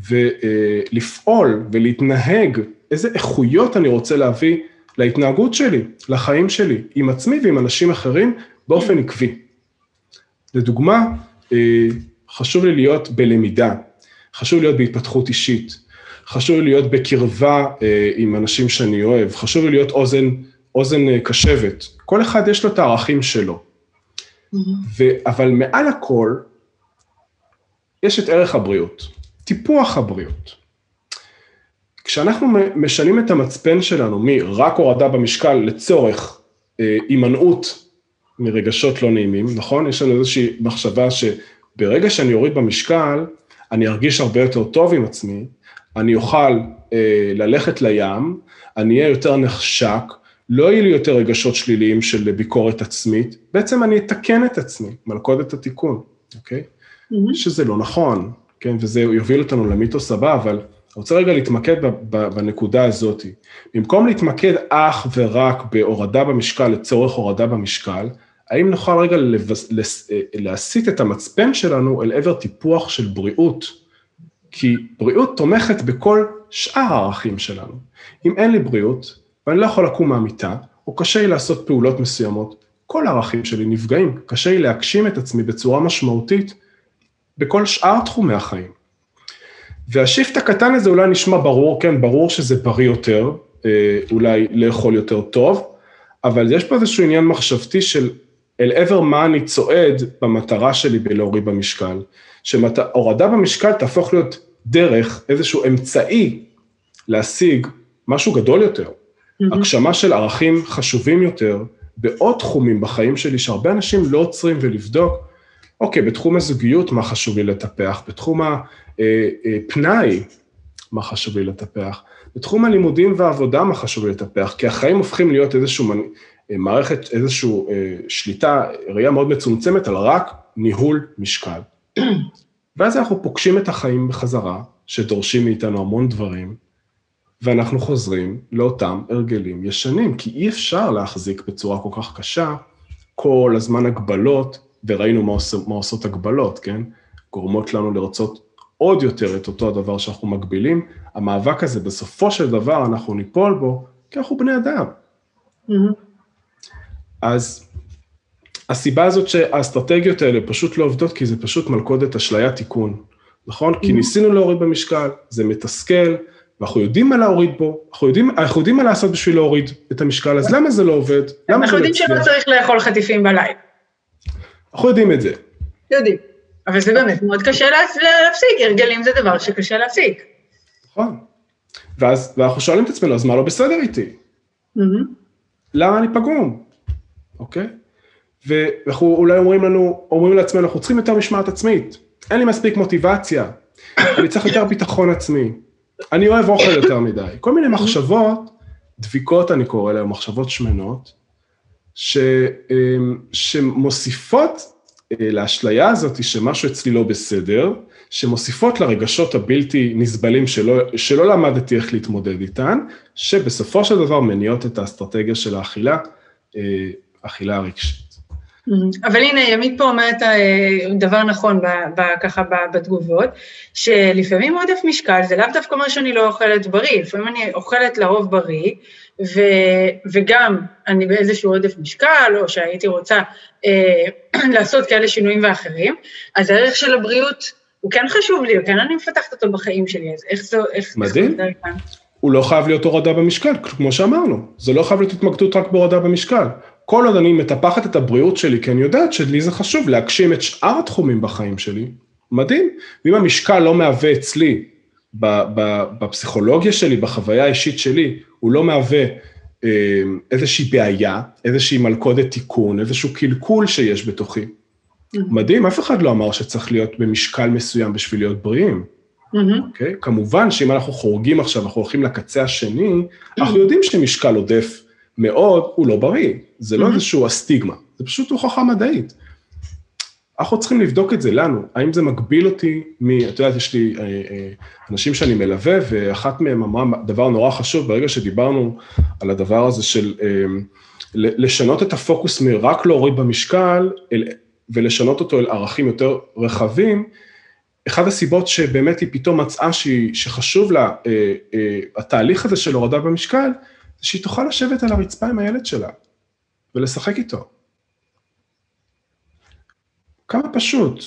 ולפעול ולהתנהג, איזה איכויות אני רוצה להביא להתנהגות שלי, לחיים שלי, עם עצמי ועם אנשים אחרים, באופן עקבי. לדוגמה, אה, חשוב לי להיות בלמידה, חשוב להיות בהתפתחות אישית, חשוב לי להיות בקרבה אה, עם אנשים שאני אוהב, חשוב לי להיות אוזן, אוזן אה, קשבת. כל אחד יש לו את הערכים שלו. ו, אבל מעל הכל, יש את ערך הבריאות, טיפוח הבריאות. כשאנחנו משנים את המצפן שלנו מרק הורדה במשקל לצורך אה, הימנעות מרגשות לא נעימים, נכון? יש לנו איזושהי מחשבה שברגע שאני אוריד במשקל, אני ארגיש הרבה יותר טוב עם עצמי, אני אוכל אה, ללכת לים, אני אהיה יותר נחשק, לא יהיו לי יותר רגשות שליליים של ביקורת עצמית, בעצם אני אתקן את עצמי, מלכודת התיקון, אוקיי? Mm-hmm. שזה לא נכון, כן, וזה יוביל אותנו למיתוס הבא, אבל אני רוצה רגע להתמקד בנקודה הזאת. במקום להתמקד אך ורק בהורדה במשקל לצורך הורדה במשקל, האם נוכל רגע לבס... לס... להסיט את המצפן שלנו אל עבר טיפוח של בריאות? כי בריאות תומכת בכל שאר הערכים שלנו. אם אין לי בריאות, ואני לא יכול לקום מהמיטה, או קשה לי לעשות פעולות מסוימות, כל הערכים שלי נפגעים, קשה לי להגשים את עצמי בצורה משמעותית בכל שאר תחומי החיים. והשיפט הקטן הזה אולי נשמע ברור, כן, ברור שזה בריא יותר, אה, אולי לאכול יותר טוב, אבל יש פה איזשהו עניין מחשבתי של אל עבר מה אני צועד במטרה שלי בלהוריד במשקל, שהורדה במשקל תהפוך להיות דרך, איזשהו אמצעי להשיג משהו גדול יותר. הגשמה של ערכים חשובים יותר בעוד תחומים בחיים שלי, שהרבה אנשים לא עוצרים ולבדוק, אוקיי, בתחום הזוגיות מה חשוב לי לטפח, בתחום הפנאי אה, מה חשוב לי לטפח, בתחום הלימודים והעבודה מה חשוב לי לטפח, כי החיים הופכים להיות איזשהו אה, מערכת, איזושהי אה, שליטה, ראייה מאוד מצומצמת על רק ניהול משקל. ואז אנחנו פוגשים את החיים בחזרה, שדורשים מאיתנו המון דברים, ואנחנו חוזרים לאותם הרגלים ישנים, כי אי אפשר להחזיק בצורה כל כך קשה כל הזמן הגבלות, וראינו מה, עוש, מה עושות הגבלות, כן? גורמות לנו לרצות עוד יותר את אותו הדבר שאנחנו מגבילים. המאבק הזה, בסופו של דבר אנחנו ניפול בו, כי אנחנו בני אדם. Mm-hmm. אז הסיבה הזאת שהאסטרטגיות האלה פשוט לא עובדות, כי זה פשוט מלכודת אשליית תיקון, נכון? Mm-hmm. כי ניסינו להוריד במשקל, זה מתסכל, ואנחנו יודעים מה להוריד בו, אנחנו יודעים, אנחנו יודעים מה לעשות בשביל להוריד את המשקל, אז למה זה לא עובד? למה אנחנו יודעים שלא צריך לאכול חטיפים בלילה. אנחנו יודעים את זה. יודעים, אבל זה באמת מאוד קשה להפסיק, הרגלים זה דבר שקשה להפסיק. נכון. ואז, ואנחנו שואלים את עצמנו, אז מה לא בסדר איתי? למה אני פגום? אוקיי? ואנחנו אולי אומרים לנו, אומרים לעצמנו, אנחנו צריכים יותר משמעת עצמית, אין לי מספיק מוטיבציה, אני צריך יותר ביטחון עצמי, אני אוהב אוכל יותר מדי, כל מיני מחשבות, דביקות אני קורא להן, מחשבות שמנות, ש, אמ, שמוסיפות אה, לאשליה הזאת שמשהו אצלי לא בסדר, שמוסיפות לרגשות הבלתי נסבלים שלא, שלא למדתי איך להתמודד איתן, שבסופו של דבר מניעות את האסטרטגיה של האכילה, אה, אכילה רגשית. Mm-hmm. אבל הנה, ימית פה אומרת אה, דבר נכון ב, ב, ככה ב, בתגובות, שלפעמים עודף משקל זה לאו דווקא אומר שאני לא אוכלת בריא, לפעמים אני אוכלת לרוב בריא, ו, וגם אני באיזשהו עודף משקל, או שהייתי רוצה אה, לעשות כאלה שינויים ואחרים, אז הערך של הבריאות הוא כן חשוב לי, וכן אני מפתחת אותו בחיים שלי, אז איך זה, איך... מדהים. איך הוא לא חייב להיות הורדה במשקל, כמו שאמרנו, זה לא חייב להיות התמקדות רק בהורדה במשקל. כל עוד אני מטפחת את הבריאות שלי, כי אני יודעת שלי זה חשוב להגשים את שאר התחומים בחיים שלי, מדהים. ואם המשקל לא מהווה אצלי, בפסיכולוגיה שלי, בחוויה האישית שלי, הוא לא מהווה אה, איזושהי בעיה, איזושהי מלכודת תיקון, איזשהו קלקול שיש בתוכי. Mm-hmm. מדהים, אף אחד לא אמר שצריך להיות במשקל מסוים בשביל להיות בריאים. Mm-hmm. אוקיי? כמובן שאם אנחנו חורגים עכשיו, אנחנו הולכים לקצה השני, אנחנו יודעים שמשקל עודף מאוד הוא לא בריא, זה לא mm-hmm. איזשהו הסטיגמה, זה פשוט הוכחה מדעית. אנחנו צריכים לבדוק את זה לנו, האם זה מגביל אותי מ... את יודעת, יש לי אה, אה, אנשים שאני מלווה, ואחת מהם אמרה דבר נורא חשוב, ברגע שדיברנו על הדבר הזה של אה, לשנות את הפוקוס מרק להוריד במשקל, אל, ולשנות אותו אל ערכים יותר רחבים, אחת הסיבות שבאמת היא פתאום מצאה שהיא, שחשוב לה, אה, אה, התהליך הזה של הורדה במשקל, שהיא תוכל לשבת על הרצפה עם הילד שלה ולשחק איתו. כמה פשוט.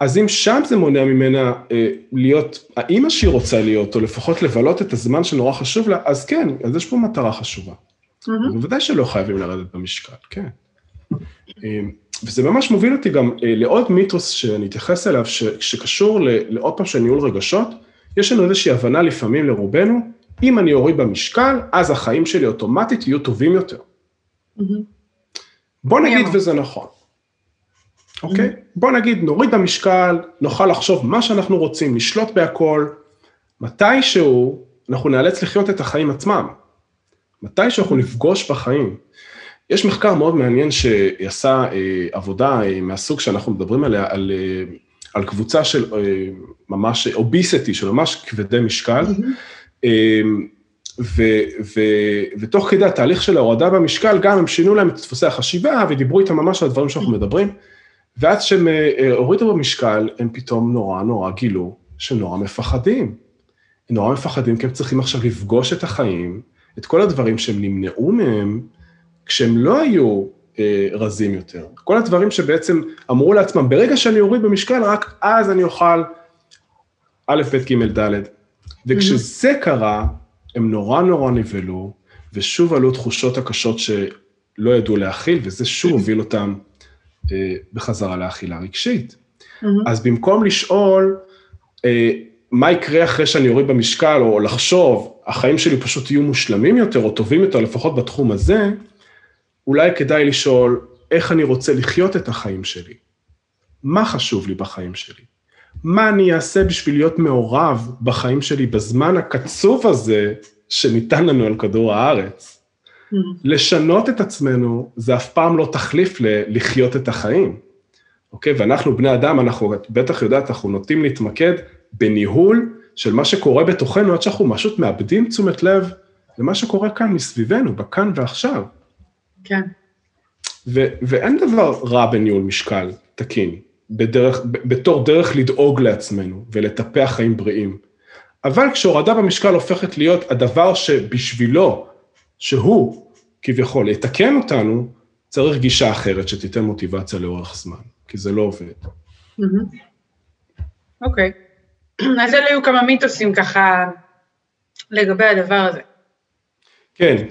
אז אם שם זה מונע ממנה אה, להיות האימא שהיא רוצה להיות, או לפחות לבלות את הזמן שנורא חשוב לה, אז כן, אז יש פה מטרה חשובה. Mm-hmm. בוודאי שלא חייבים לרדת במשקל, כן. אה, וזה ממש מוביל אותי גם אה, לעוד מיתוס שאני אתייחס אליו, ש, שקשור לעוד פעם של ניהול רגשות. יש לנו איזושהי הבנה לפעמים לרובנו, אם אני אוריד במשקל, אז החיים שלי אוטומטית יהיו טובים יותר. Mm-hmm. בוא נגיד וזה נכון. אוקיי? Mm-hmm. בוא נגיד, נוריד במשקל, נוכל לחשוב מה שאנחנו רוצים, נשלוט בהכל, מתישהו אנחנו נאלץ לחיות את החיים עצמם. מתי שאנחנו נפגוש בחיים. יש מחקר מאוד מעניין שעשה אה, עבודה אה, מהסוג שאנחנו מדברים עליה, על, אה, על קבוצה של אה, ממש אוביסטי, של ממש כבדי משקל, mm-hmm. אה, ו, ו, ותוך כדי התהליך של ההורדה במשקל, גם הם שינו להם את דפוסי החשיבה ודיברו איתם ממש על הדברים שאנחנו מדברים, ואז כשהם אה, הורידו במשקל, הם פתאום נורא נורא גילו שנורא מפחדים. הם נורא מפחדים כי הם צריכים עכשיו לפגוש את החיים, את כל הדברים שהם נמנעו מהם, כשהם לא היו אה, רזים יותר. כל הדברים שבעצם אמרו לעצמם, ברגע שאני אוריד במשקל, רק אז אני אוכל א', ב', ג', ד'. וכשזה קרה, הם נורא נורא נבהלו, ושוב עלו תחושות הקשות שלא ידעו להכיל, וזה שוב הוביל אותם אה, בחזרה לאכילה רגשית. אז במקום לשאול, אה, מה יקרה אחרי שאני אוריד במשקל, או לחשוב, החיים שלי פשוט יהיו מושלמים יותר, או טובים יותר, לפחות בתחום הזה, אולי כדאי לשאול, איך אני רוצה לחיות את החיים שלי? מה חשוב לי בחיים שלי? מה אני אעשה בשביל להיות מעורב בחיים שלי בזמן הקצוב הזה שניתן לנו על כדור הארץ? Mm. לשנות את עצמנו זה אף פעם לא תחליף ללחיות את החיים, אוקיי? ואנחנו בני אדם, אנחנו, את בטח יודעת, אנחנו נוטים להתמקד בניהול של מה שקורה בתוכנו, עד שאנחנו פשוט מאבדים תשומת לב למה שקורה כאן מסביבנו, בכאן ועכשיו. כן. ו- ואין דבר רע בניהול משקל תקין. בדרך, בתור דרך לדאוג לעצמנו ולטפח חיים בריאים. אבל כשהורדה במשקל הופכת להיות הדבר שבשבילו, שהוא כביכול יתקן אותנו, צריך גישה אחרת שתיתן מוטיבציה לאורך זמן, כי זה לא עובד. אוקיי. אז אלה היו כמה מיתוסים ככה לגבי הדבר הזה. כן,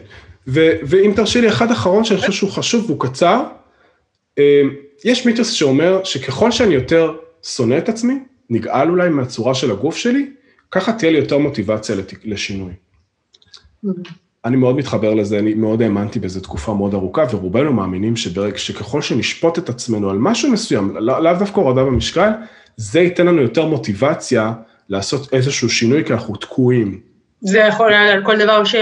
ואם תרשי לי, אחד אחרון שאני חושב שהוא חשוב והוא קצר, אמ, יש מיתוס שאומר שככל שאני יותר שונא את עצמי, נגעל אולי מהצורה של הגוף שלי, ככה תהיה לי יותר מוטיבציה לשינוי. אני מאוד מתחבר לזה, אני מאוד האמנתי בזה תקופה מאוד ארוכה, ורובנו מאמינים שברגע שככל שנשפוט את עצמנו על משהו מסוים, לאו לא דווקא הורדה במשקל, זה ייתן לנו יותר מוטיבציה לעשות איזשהו שינוי, כי אנחנו תקועים. זה יכול על כל דבר ש...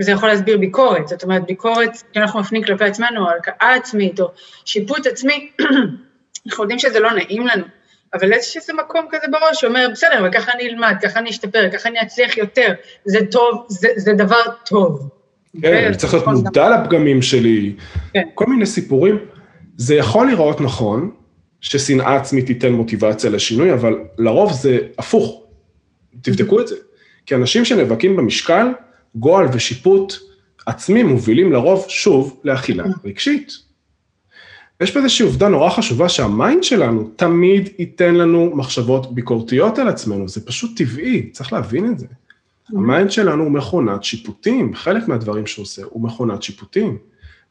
זה יכול להסביר ביקורת, זאת אומרת, ביקורת שאנחנו מפנים כלפי עצמנו, או הלקאה עצמית, או שיפוט עצמי, אנחנו יודעים שזה לא נעים לנו, אבל יש איזה מקום כזה בראש שאומר, בסדר, וככה אני אלמד, ככה אני אשתפר, ככה אני אצליח יותר, זה טוב, זה, זה דבר טוב. כן, אני צריך להיות מודע לפגמים שלי, כן. כל מיני סיפורים. זה יכול להיראות נכון, ששנאה עצמית תיתן מוטיבציה לשינוי, אבל לרוב זה הפוך. תבדקו את זה. כי אנשים שנאבקים במשקל, גועל ושיפוט עצמי מובילים לרוב, שוב, לאכילה רגשית. יש פה איזושהי עובדה נורא חשובה שה mind שלנו תמיד ייתן לנו מחשבות ביקורתיות על עצמנו, זה פשוט טבעי, צריך להבין את זה. ה mind שלנו הוא מכונת שיפוטים, חלק מהדברים שהוא עושה הוא מכונת שיפוטים.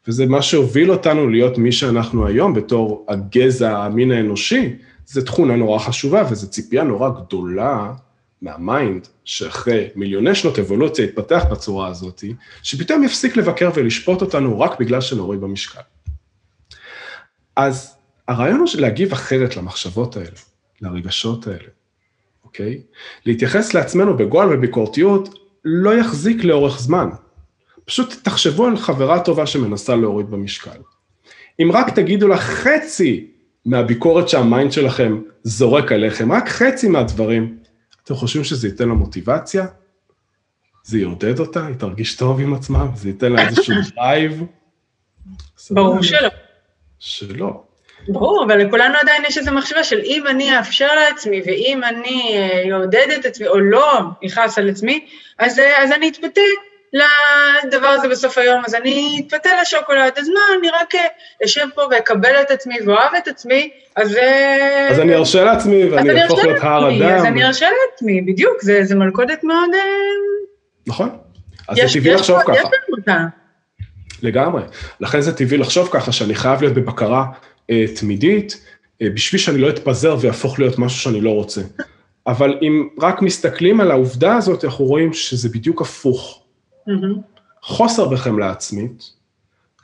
וזה מה שהוביל אותנו להיות מי שאנחנו היום בתור הגזע, המין האנושי, זו תכונה נורא חשובה וזו ציפייה נורא גדולה מה mind, שאחרי מיליוני שנות אבולוציה התפתח בצורה הזאת, שפתאום יפסיק לבקר ולשפוט אותנו רק בגלל שנוריד במשקל. אז הרעיון הוא להגיב אחרת למחשבות האלה, לרגשות האלה, אוקיי? להתייחס לעצמנו בגועל וביקורתיות לא יחזיק לאורך זמן. פשוט תחשבו על חברה טובה שמנסה להוריד במשקל. אם רק תגידו לה חצי מהביקורת שה mind שלכם זורק עליכם, רק חצי מהדברים, אתם חושבים שזה ייתן לה מוטיבציה? זה יעודד אותה, היא תרגיש טוב עם עצמה, זה ייתן לה איזשהו drive? ברור שלא. שלא. ברור, אבל לכולנו עדיין יש איזו מחשבה של אם אני אאפשר לעצמי, ואם אני אעודד את עצמי, או לא אכעס על עצמי, אז, אז אני אתפתה לדבר הזה בסוף היום, אז אני אתפתה לשוקולד, אז מה, אני רק אשב פה ואקבל את עצמי ואוהב את עצמי, אז... אז אני ארשה לעצמי ואני אהפוך להיות הר אדם. אז אני ארשה לעצמי, בדיוק, זה, זה מלכודת מאוד... נכון, אז זה טבעי לחשוב ככה. יש לנו אותה. לגמרי. לכן זה טבעי לחשוב ככה, שאני חייב להיות בבקרה אה, תמידית, אה, בשביל שאני לא אתפזר ויהפוך להיות משהו שאני לא רוצה. אבל אם רק מסתכלים על העובדה הזאת, אנחנו רואים שזה בדיוק הפוך. Mm-hmm. חוסר בחמלה עצמית,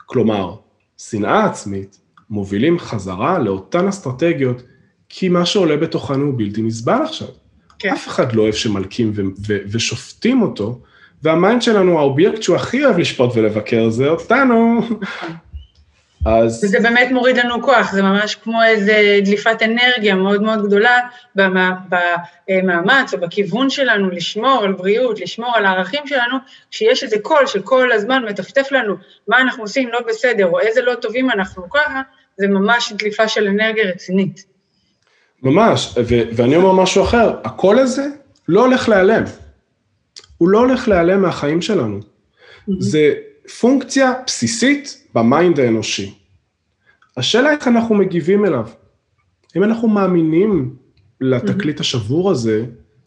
כלומר, שנאה עצמית, מובילים חזרה לאותן אסטרטגיות, כי מה שעולה בתוכנו הוא בלתי נסבל עכשיו. כן. אף אחד לא אוהב שמלקים ו- ו- ושופטים אותו, וה mind שלנו, האובייקט שהוא הכי אוהב לשפוט ולבקר, זה אותנו. אז... וזה באמת מוריד לנו כוח, זה ממש כמו איזה דליפת אנרגיה מאוד מאוד גדולה במאמץ או בכיוון שלנו לשמור על בריאות, לשמור על הערכים שלנו, כשיש איזה קול שכל הזמן מטפטף לנו מה אנחנו עושים לא בסדר, או איזה לא טובים אנחנו ככה, זה ממש דליפה של אנרגיה רצינית. ממש, ו- ואני אומר משהו אחר, הקול הזה לא הולך להיעלם. הוא לא הולך להיעלם מהחיים שלנו. Mm-hmm. זה פונקציה בסיסית ב mind האנושי. השאלה איך אנחנו מגיבים אליו. אם אנחנו מאמינים לתקליט. השבור הזה,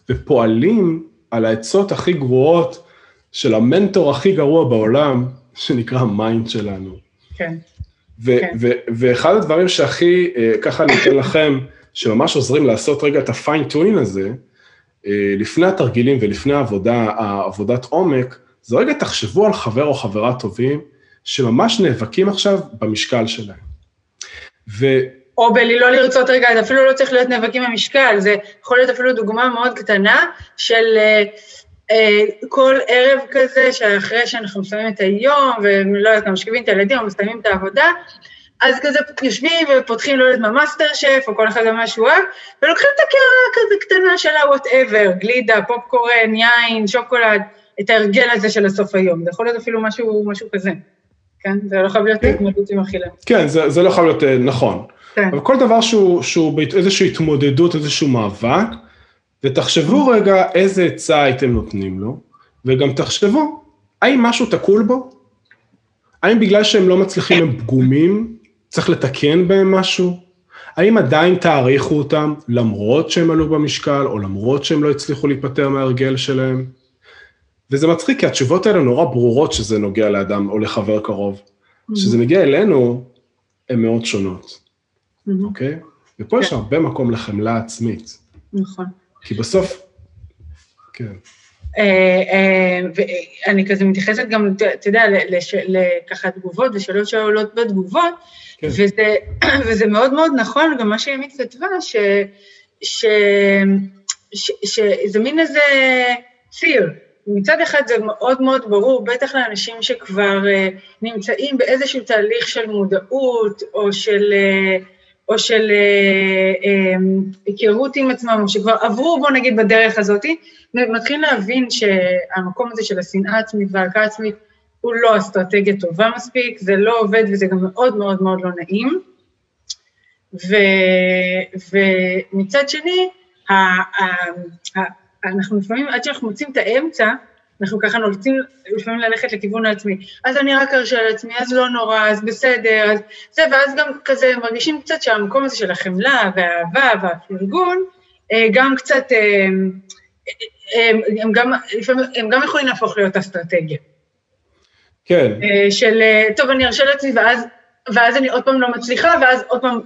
ופועלים על העצות הכי גרועות של המנטור הכי גרוע בעולם, שנקרא ה mind שלנו. כן. ו- כן. ו- ואחד הדברים שהכי, אה, ככה אני אתן לכם, שממש עוזרים לעשות רגע את ה fine-tuning הזה, אה, לפני התרגילים ולפני העבודה, העבודת עומק, זה רגע תחשבו על חבר או חברה טובים, שממש נאבקים עכשיו במשקל שלהם. ו... או בלי לא לרצות רגע, זה אפילו לא צריך להיות נאבקים במשקל, זה יכול להיות אפילו דוגמה מאוד קטנה של uh, uh, כל ערב כזה, שאחרי שאנחנו מסיימים את היום, ולא יודעת, משכיבים את הילדים או מסיימים את העבודה, אז כזה יושבים ופותחים, לא יודעת מה, מאסטר שף, או כל אחד מה שהוא אוהב, ולוקחים את הקערה כזה קטנה של ה-whatever, גלידה, פופקורן, יין, שוקולד, את ההרגל הזה של הסוף היום. זה יכול להיות אפילו משהו, משהו כזה. כן? זה לא חייב להיות כן. התמודדות עם אכילה. כן, זה, זה לא חייב להיות אה, נכון. כן. אבל כל דבר שהוא, שהוא באיזושהי התמודדות, איזשהו מאבק, ותחשבו רגע איזה עצה הייתם נותנים לו, וגם תחשבו, האם משהו תקול בו? האם בגלל שהם לא מצליחים הם פגומים, צריך לתקן בהם משהו? האם עדיין תעריכו אותם למרות שהם עלו במשקל, או למרות שהם לא הצליחו להיפטר מההרגל שלהם? וזה מצחיק, כי התשובות האלה נורא ברורות שזה נוגע לאדם או לחבר קרוב. כשזה מגיע אלינו, הן מאוד שונות, אוקיי? ופה יש. הרבה מקום לחמלה עצמית. נכון. כי בסוף, כן. אה, אה, ואני כזה מתייחסת גם, אתה יודע, לככה תגובות ושאלות שעולות בתגובות, כן. וזה, וזה מאוד מאוד נכון, גם מה שימית כתבה, שזה מין איזה ציר, מצד אחד זה מאוד מאוד ברור, בטח לאנשים שכבר uh, נמצאים באיזשהו תהליך של מודעות, או של, uh, או של uh, um, היכרות עם עצמם, או שכבר עברו, בוא נגיד, בדרך הזאת, ומתחילים להבין שהמקום הזה של השנאה עצמית וההלקה עצמית הוא לא אסטרטגיה טובה מספיק, זה לא עובד וזה גם מאוד מאוד מאוד לא נעים. ומצד שני, אנחנו לפעמים, עד שאנחנו מוצאים את האמצע, אנחנו ככה נולצים לפעמים ללכת לכיוון העצמי. אז אני רק ארשה לעצמי, אז לא נורא, אז בסדר, אז זה, ואז גם כזה מרגישים קצת שהמקום הזה של החמלה והאהבה והפרגון, אה, גם קצת, אה, הם, הם, גם, לפעמים, הם גם יכולים להפוך להיות אסטרטגיה. כן. אה, של, טוב, אני ארשה לעצמי, ואז, ואז אני עוד פעם לא מצליחה, ואז עוד פעם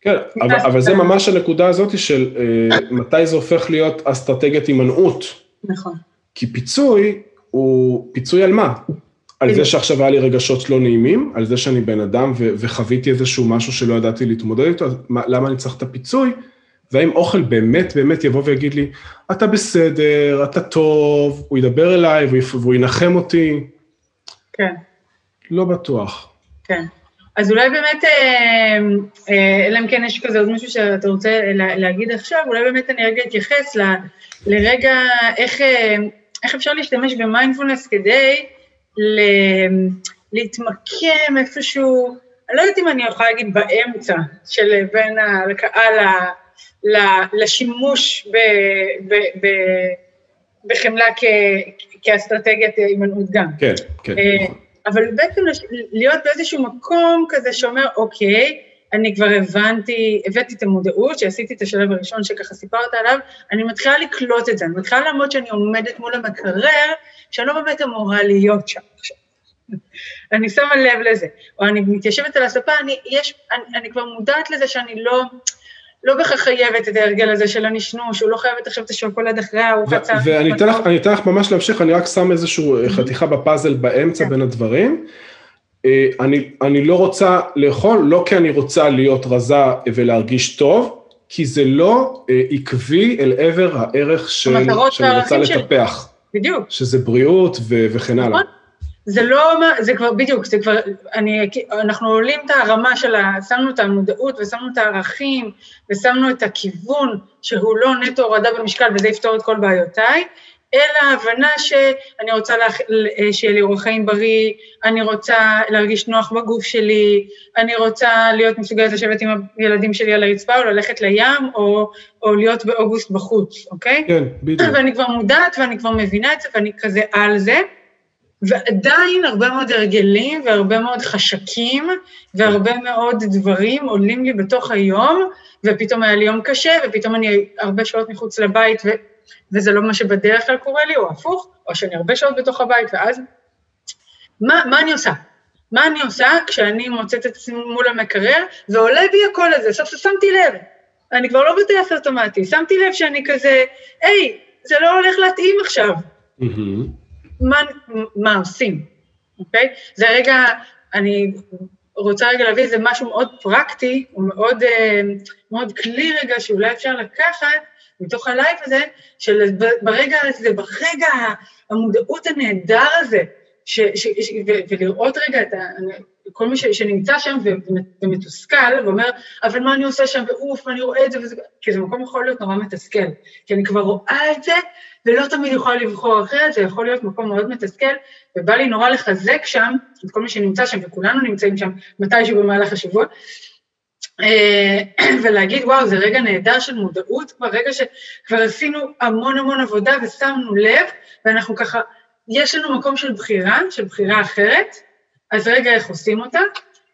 כן, אבל, אבל זה ממש הנקודה הזאת של אה, מתי זה הופך להיות אסטרטגיית הימנעות. נכון. כי פיצוי הוא פיצוי על מה? על זה שעכשיו היה לי רגשות לא נעימים, על זה שאני בן אדם ו- וחוויתי איזשהו משהו שלא ידעתי להתמודד איתו, אז מה, למה אני צריך את הפיצוי? והאם אוכל באמת באמת יבוא ויגיד לי, אתה בסדר, אתה טוב, הוא ידבר אליי והוא ינחם אותי? כן. לא בטוח. כן. אז אולי באמת, אה, אה, אלא אם כן יש כזה עוד משהו שאתה רוצה להגיד עכשיו, אולי באמת אני רגע אתייחס ל, לרגע איך, אה, איך אפשר להשתמש במיינדפולנס כדי ל, להתמקם איפשהו, אני לא יודעת אם אני יכולה להגיד באמצע, של בין הקהל לשימוש ב, ב, ב, בחמלה כ, כאסטרטגיית הימנעות גם. כן, כן. נכון. אבל בעצם להיות באיזשהו מקום כזה שאומר, אוקיי, אני כבר הבנתי, הבאתי את המודעות, שעשיתי את השלב הראשון שככה סיפרת עליו, אני מתחילה לקלוט את זה, אני מתחילה לעמוד שאני עומדת מול המקרר, שאני לא באמת אמורה להיות שם עכשיו. אני שמה לב לזה, או אני מתיישבת על הספה, אני, יש, אני, אני כבר מודעת לזה שאני לא, לא בהכרח חייבת את ההרגל הזה של הנשנוש, הוא לא חייבת עכשיו את השוקולד אחרי הארוחת צהריים. ואני אתן לך, אתן לך ממש להמשיך, אני רק שם איזושהי חתיכה בפאזל באמצע כן. בין הדברים. אה, אני, אני לא רוצה לאכול, לא כי אני רוצה להיות רזה ולהרגיש טוב, כי זה לא אה, עקבי אל עבר הערך של, שאני רוצה לטפח. בדיוק. שזה בריאות ו- וכן הלאה. זה לא, זה כבר, בדיוק, זה כבר, אני, אנחנו עולים את הרמה של ה... שמנו את המודעות ושמנו את הערכים ושמנו את הכיוון שהוא לא נטו הורדה במשקל וזה יפתור את כל בעיותיי, אלא ההבנה שאני רוצה לה, שיהיה לי אורח חיים בריא, אני רוצה להרגיש נוח בגוף שלי, אני רוצה להיות מסוגלת לשבת עם הילדים שלי על הרצפה או ללכת לים או, או להיות באוגוסט בחוץ, אוקיי? כן, בדיוק. ואני כבר מודעת ואני כבר מבינה את זה ואני כזה על זה. ועדיין הרבה מאוד הרגלים והרבה מאוד חשקים והרבה מאוד דברים עולים לי בתוך היום, ופתאום היה לי יום קשה, ופתאום אני הרבה שעות מחוץ לבית, ו, וזה לא מה שבדרך כלל קורה לי, או הפוך, או שאני הרבה שעות בתוך הבית, ואז מה, מה אני עושה? מה אני עושה כשאני מוצאת את עצמי מול המקרר, ועולה בי הקול הזה, סוף סוף שמתי לב, אני כבר לא בטייס אוטומטי, שמתי לב שאני כזה, היי, זה לא הולך להתאים עכשיו. Mm-hmm. מה, מה עושים, אוקיי? זה רגע, אני רוצה רגע להביא איזה משהו מאוד פרקטי, הוא מאוד, אה, מאוד כלי רגע שאולי אפשר לקחת מתוך הלייב הזה, של ברגע הזה, ברגע המודעות הנהדר הזה, ש, ש, ש, ו, ולראות רגע את ה, כל מי שנמצא שם ומתוסכל, ואומר, אבל מה אני עושה שם, ואוף, ואני רואה את זה, וזה, כי זה מקום יכול להיות נורא מתסכל, כי אני כבר רואה את זה, ולא תמיד יכולה לבחור אחרת, זה יכול להיות מקום מאוד מתסכל, ובא לי נורא לחזק שם את כל מי שנמצא שם, וכולנו נמצאים שם מתישהו במהלך השבוע, אה, ולהגיד, וואו, זה רגע נהדר של מודעות, כבר רגע שכבר עשינו המון המון עבודה ושמנו לב, ואנחנו ככה, יש לנו מקום של בחירה, של בחירה אחרת, אז רגע, איך עושים אותה?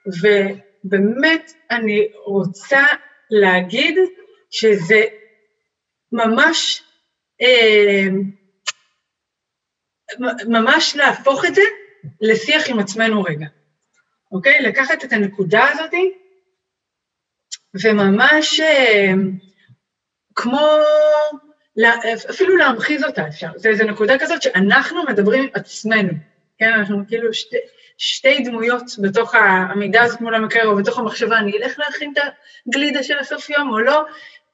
ובאמת, אני רוצה להגיד שזה ממש ממש להפוך את זה לשיח עם עצמנו רגע, אוקיי? לקחת את הנקודה הזאת וממש אה, כמו, אפילו להמחיז אותה אפשר. זה איזו נקודה כזאת שאנחנו מדברים עם עצמנו, כן? אנחנו כאילו שתי, שתי דמויות בתוך העמידה הזאת מול המקרר או בתוך המחשבה, אני אלך להכין את הגלידה של הסוף יום או לא,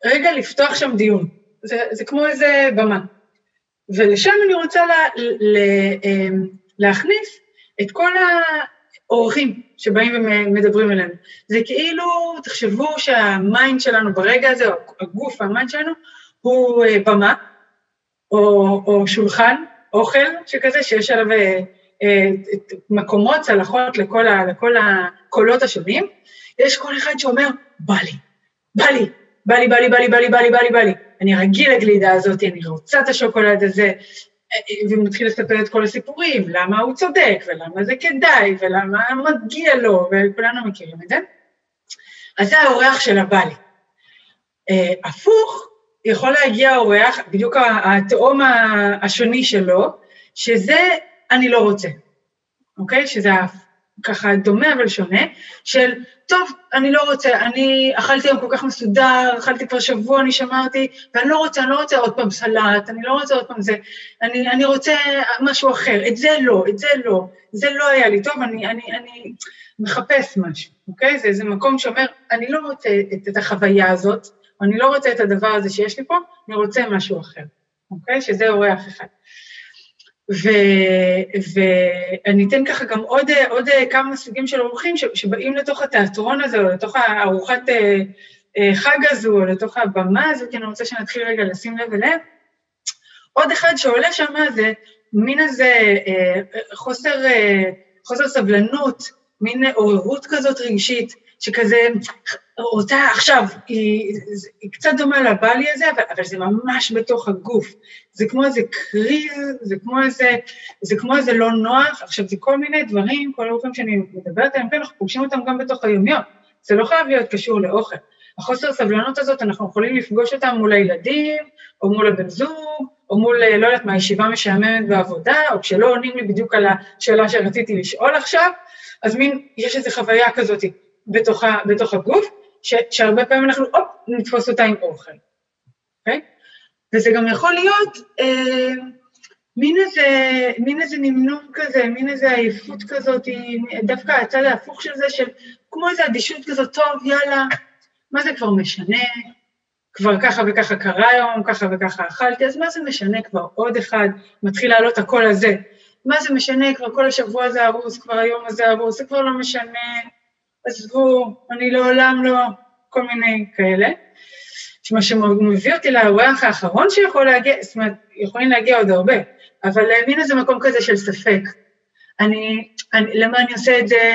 רגע לפתוח שם דיון. זה, זה כמו איזה במה. ולשם אני רוצה לה, לה, אמ, להכניס את כל האורחים שבאים ומדברים אלינו. זה כאילו, תחשבו שה mind שלנו ברגע הזה, או הגוף, ה mind שלנו, הוא אה, במה, או, או שולחן, אוכל שכזה, שיש עליו אה, אה, מקומות, צלחות לכל, ה, לכל הקולות השונים. יש כל אחד שאומר, בא לי, בא לי, בא לי, בא לי, בא לי, בא לי, בא לי, בא לי, בא לי. אני רגיל לגלידה הזאת, אני רוצה את השוקולד הזה, ומתחיל לספר את כל הסיפורים, למה הוא צודק, ולמה זה כדאי, ולמה מגיע לו, וכולנו מכירים את זה. אז זה האורח של הבלי. Uh, הפוך, יכול להגיע האורח, בדיוק התאום השוני שלו, שזה אני לא רוצה, אוקיי? שזה ככה דומה אבל שונה, של טוב, אני לא רוצה, אני אכלתי היום כל כך מסודר, אכלתי כבר שבוע, אני שמרתי, ואני לא רוצה, אני לא רוצה עוד פעם סלט, אני לא רוצה עוד פעם זה, אני, אני רוצה משהו אחר, את זה לא, את זה לא, זה לא היה לי טוב, אני, אני, אני מחפש משהו, אוקיי? זה איזה מקום שאומר, אני לא רוצה את, את החוויה הזאת, אני לא רוצה את הדבר הזה שיש לי פה, אני רוצה משהו אחר, אוקיי? שזה אורח אחד. ואני אתן ככה גם עוד, עוד כמה סוגים של אורחים שבאים לתוך התיאטרון הזה, או לתוך הארוחת אה, אה, חג הזו, או לתוך הבמה הזו, כי אני רוצה שנתחיל רגע לשים לב אליהם. עוד אחד שעולה שם זה מין איזה אה, חוסר, חוסר סבלנות, מין עוררות כזאת רגשית, שכזה רוצה עכשיו, היא, היא קצת דומה לבלי הזה, אבל, אבל זה ממש בתוך הגוף. זה כמו איזה קריז, זה כמו איזה, זה כמו איזה לא נוח. עכשיו, זה כל מיני דברים, כל הרופאים שאני מדברת עליהם, כן, אנחנו פוגשים אותם גם בתוך היומיום. זה לא חייב להיות קשור לאוכל. החוסר סבלנות הזאת, אנחנו יכולים לפגוש אותם מול הילדים, או מול הבן זוג, או מול, לא יודעת מה, ישיבה משעממת בעבודה, או כשלא עונים לי בדיוק על השאלה שרציתי לשאול עכשיו, אז מין, יש איזו חוויה כזאת בתוך, בתוך הגוף, ש, שהרבה פעמים אנחנו, הופ, נתפוס אותה עם אוכל, אוקיי? Okay? וזה גם יכול להיות אה, מין איזה, מין איזה נמנום כזה, מין איזה עייפות כזאת, דווקא הצד ההפוך של זה, של כמו איזו אדישות כזאת, טוב, יאללה, מה זה כבר משנה? כבר ככה וככה קרה היום, ככה וככה אכלתי, אז מה זה משנה כבר עוד אחד, מתחיל לעלות הקול הזה. מה זה משנה, כבר כל השבוע הזה הרוס, כבר היום הזה הרוס, זה כבר לא משנה, עזבו, אני לעולם לא, כל מיני כאלה. מה שמביא אותי לאורח האחרון שיכול להגיע, זאת אומרת, יכולים להגיע עוד הרבה, אבל מין איזה מקום כזה של ספק. אני, אני, למה אני עושה את זה?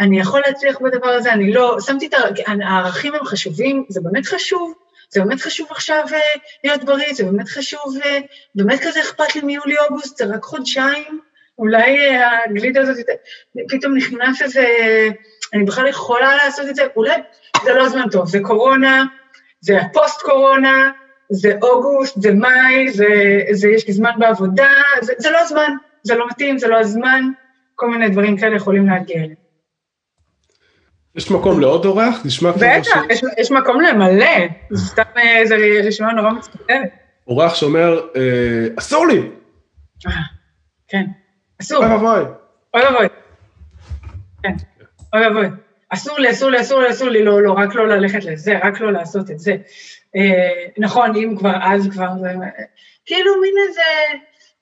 אני יכול להצליח בדבר הזה? אני לא... שמתי את הערכים הם חשובים, זה באמת חשוב, זה באמת חשוב עכשיו uh, להיות בריא, זה באמת חשוב, uh, באמת כזה אכפת לי מיולי-אוגוסט, זה רק חודשיים, אולי uh, הגלידה הזאת, פתאום נכנס איזה, אני בכלל יכולה לעשות את זה, אולי זה לא זמן טוב, זה קורונה, זה הפוסט-קורונה, זה אוגוסט, זה מאי, זה, זה יש לי זמן בעבודה, זה, זה לא הזמן, זה לא מתאים, זה לא הזמן, כל מיני דברים כאלה יכולים להגיע אליהם. יש מקום לעוד אורח? נשמע כמו ש... בטח, יש, יש מקום למלא, זה סתם איזו רשימה נורא מצטערת. אורח שאומר, אה, אסור לי. אה, כן, אסור. אוי ואבוי. אוי ואבוי. כן, אוי ואבוי. אסור לי, אסור לי, אסור לי, אסור לי, לא, לא, רק לא ללכת לזה, רק לא לעשות את זה. אה, נכון, אם כבר אז כבר, זה, כאילו מין איזה,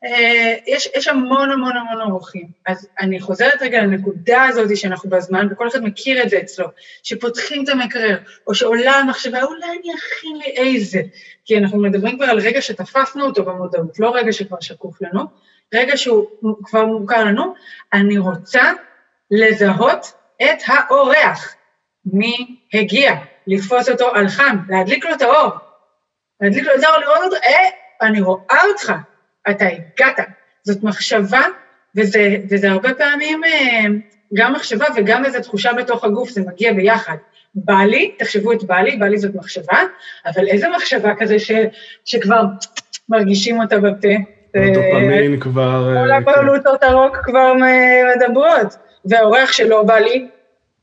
אה, יש, יש המון המון המון אורחים. אז אני חוזרת רגע לנקודה הזאת שאנחנו בזמן, וכל אחד מכיר את זה אצלו, שפותחים את המקרר, או שעולה המחשבה, אולי אני אכין לי איזה, כי אנחנו מדברים כבר על רגע שתפסנו אותו במודעות, לא רגע שכבר שקוף לנו, רגע שהוא כבר מוכר לנו, אני רוצה לזהות את האורח. מי הגיע? לתפוס אותו על חם, להדליק לו את האור. להדליק לו את האור, לראות אותו, אה, אני רואה אותך, אתה הגעת. זאת מחשבה, וזה, וזה הרבה פעמים אה, גם מחשבה וגם איזו תחושה בתוך הגוף, זה מגיע ביחד. בא לי, תחשבו את בא לי, בא לי זאת מחשבה, אבל איזה מחשבה כזה ש, שכבר מרגישים אותה בפה. הדופמין כבר... כל אה, הבעלותות הרוק כבר מדברות. והאורח שלו בא לי,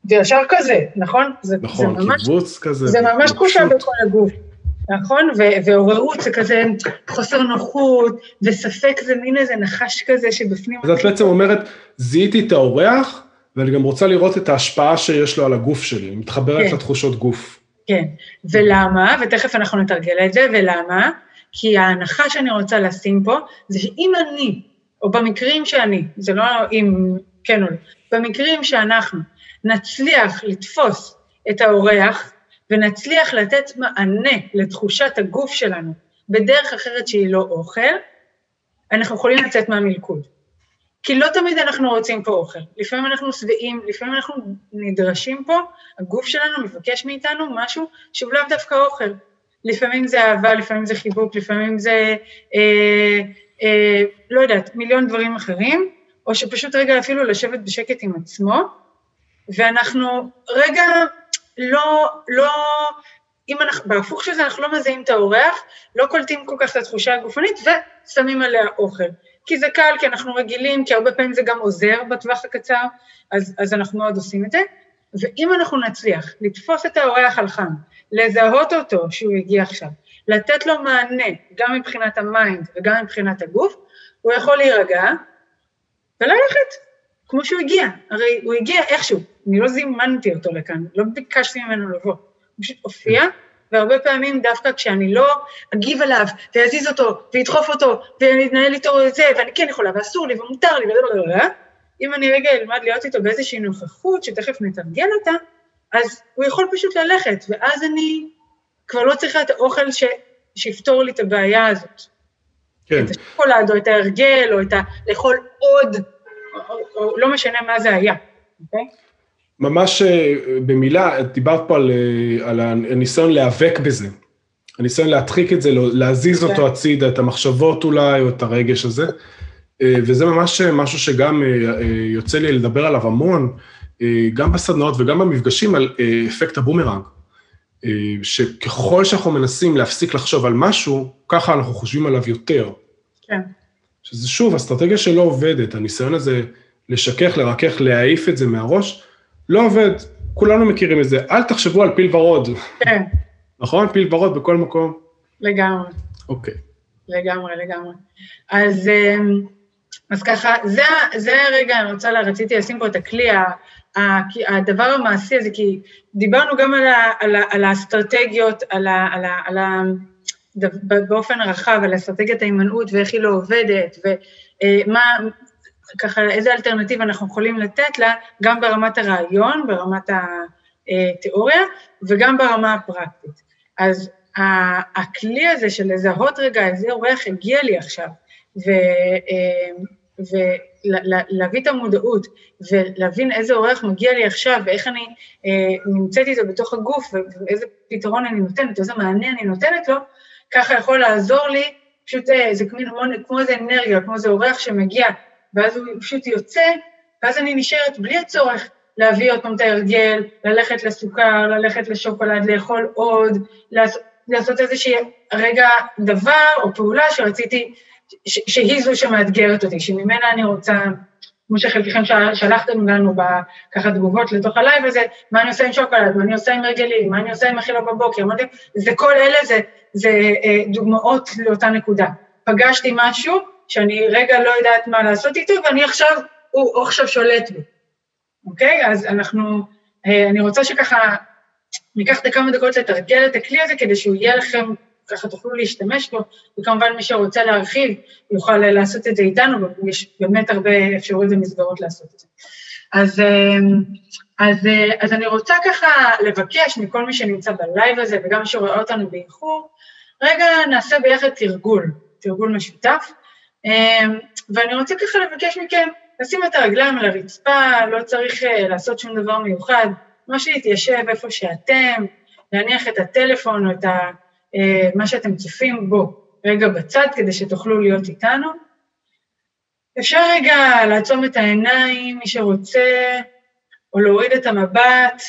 וישר כזה, נכון? זה, נכון, זה ממש, קיבוץ כזה. זה ממש תחושה בכל הגוף, נכון? ועוררות זה כזה חוסר נוחות, וספק זה מין איזה נחש כזה שבפנים... אז את בעצם אומרת, זיהיתי את האורח, ואני גם רוצה לראות את ההשפעה שיש לו על הגוף שלי, מתחברת כן. לתחושות גוף. כן, ולמה, ותכף אנחנו נתרגל את זה, ולמה? כי ההנחה שאני רוצה לשים פה, זה שאם אני, או במקרים שאני, זה לא אם כן או לא, במקרים שאנחנו נצליח לתפוס את האורח ונצליח לתת מענה לתחושת הגוף שלנו בדרך אחרת שהיא לא אוכל, אנחנו יכולים לצאת מהמלכוד. כי לא תמיד אנחנו רוצים פה אוכל. לפעמים אנחנו שבעים, לפעמים אנחנו נדרשים פה, הגוף שלנו מבקש מאיתנו משהו שהוא לאו דווקא אוכל. לפעמים זה אהבה, לפעמים זה חיבוק, לפעמים זה, אה, אה, לא יודעת, מיליון דברים אחרים, או שפשוט רגע אפילו לשבת בשקט עם עצמו, ואנחנו רגע לא, לא, אם אנחנו, בהפוך של זה אנחנו לא מזהים את האורח, לא קולטים כל כך את התחושה הגופנית ושמים עליה אוכל. כי זה קל, כי אנחנו רגילים, כי הרבה פעמים זה גם עוזר בטווח הקצר, אז, אז אנחנו מאוד עושים את זה. ואם אנחנו נצליח לתפוס את האורח על חם, לזהות אותו שהוא הגיע עכשיו, לתת לו מענה, גם מבחינת ה mind וגם מבחינת הגוף, הוא יכול להירגע, וללכת, כמו שהוא הגיע. הרי הוא הגיע איכשהו, אני לא זימנתי אותו לכאן, לא ביקשתי ממנו לבוא. הוא פשוט הופיע, והרבה פעמים דווקא כשאני לא אגיב עליו, ואזיז אותו, ואדחוף אותו, ואני אתנהל איתו את זה, ואני כן יכולה, ואסור לי, ומותר לי, ולא, אם אני רגע אלמד להיות איתו באיזושהי נוכחות, שתכף נתרגל אותה, אז הוא יכול פשוט ללכת, ואז אני כבר לא צריכה את האוכל ש... שיפתור לי את הבעיה הזאת. כן. את השוקולד, או את ההרגל, או את ה... לאכול עוד או, או לא משנה מה זה היה, אוקיי? ממש אה, במילה, דיברת פה על, אה, על הניסיון להיאבק בזה, הניסיון להדחיק את זה, לא, להזיז okay. כן. אותו הצידה, את המחשבות אולי, או את הרגש הזה, אה, וזה ממש משהו שגם יוצא לי לדבר עליו המון, גם בסדנאות וגם במפגשים, על אפקט הבומרנג, שככל שאנחנו מנסים להפסיק לחשוב על משהו, ככה אנחנו חושבים עליו יותר. כן. שזה שוב אסטרטגיה שלא עובדת, הניסיון הזה לשכך, לרכך, להעיף את זה מהראש, לא עובד. כולנו מכירים את זה. אל תחשבו על פיל ורוד. כן. נכון? פיל ורוד בכל מקום. לגמרי. אוקיי. לגמרי, לגמרי. אז, אמ, אז ככה, זה, זה הרגע, אני רוצה, לה, רציתי לשים פה את הכלי הדבר המעשי הזה, כי דיברנו גם על, ה, על, ה, על האסטרטגיות, על, ה, על, ה, על ה, באופן רחב, על אסטרטגיית ההימנעות ואיך היא לא עובדת, ומה, ככה, איזה אלטרנטיבה אנחנו יכולים לתת לה, גם ברמת הרעיון, ברמת התיאוריה, וגם ברמה הפרקטית. אז הכלי הזה של לזהות רגע איזה אורח הגיע לי עכשיו, ו, ולהביא את המודעות ולהבין איזה אורח מגיע לי עכשיו ואיך אני אה, נמצאת איתו בתוך הגוף ואיזה פתרון אני נותנת, איזה מענה אני נותנת לו, ככה יכול לעזור לי, פשוט אה, זה כמו, כמו איזה אנרגיה, כמו איזה אורח שמגיע, ואז הוא פשוט יוצא, ואז אני נשארת בלי הצורך להביא עוד פעם את ההרגל, ללכת לסוכר, ללכת לשוקולד, לאכול עוד, לעשות, לעשות איזושהי רגע דבר או פעולה שרציתי שהיא זו שמאתגרת אותי, שממנה אני רוצה, כמו שחלקכם שלחתם לנו ככה תגובות לתוך הלייב הזה, מה אני עושה עם שוקולד, מה אני עושה עם הרגלים, מה אני עושה עם אכילה בבוקר, מה, זה כל אלה זה, זה אה, דוגמאות לאותה נקודה. פגשתי משהו שאני רגע לא יודעת מה לעשות איתו, ואני עכשיו, הוא, עכשיו שולט בי, אוקיי? אז אנחנו, אה, אני רוצה שככה ניקח את הכמה דקות לתרגל את הכלי הזה כדי שהוא יהיה לכם ככה תוכלו להשתמש בו, וכמובן מי שרוצה להרחיב יוכל לעשות את זה איתנו, ויש באמת הרבה אפשרויות ומסגרות לעשות את זה. אז, אמ, אז, אז אני רוצה ככה לבקש מכל מי שנמצא בלייב הזה, וגם מי שרואה אותנו באיחור, רגע נעשה ביחד תרגול, תרגול משותף, אמ, ואני רוצה ככה לבקש מכם לשים את הרגליים על הרצפה, לא צריך אה, לעשות שום דבר מיוחד, ממש להתיישב איפה שאתם, להניח את הטלפון או את ה... אה, מה שאתם צופים בו רגע בצד כדי שתוכלו להיות איתנו. אפשר רגע לעצום את העיניים, מי שרוצה, או להוריד את המבט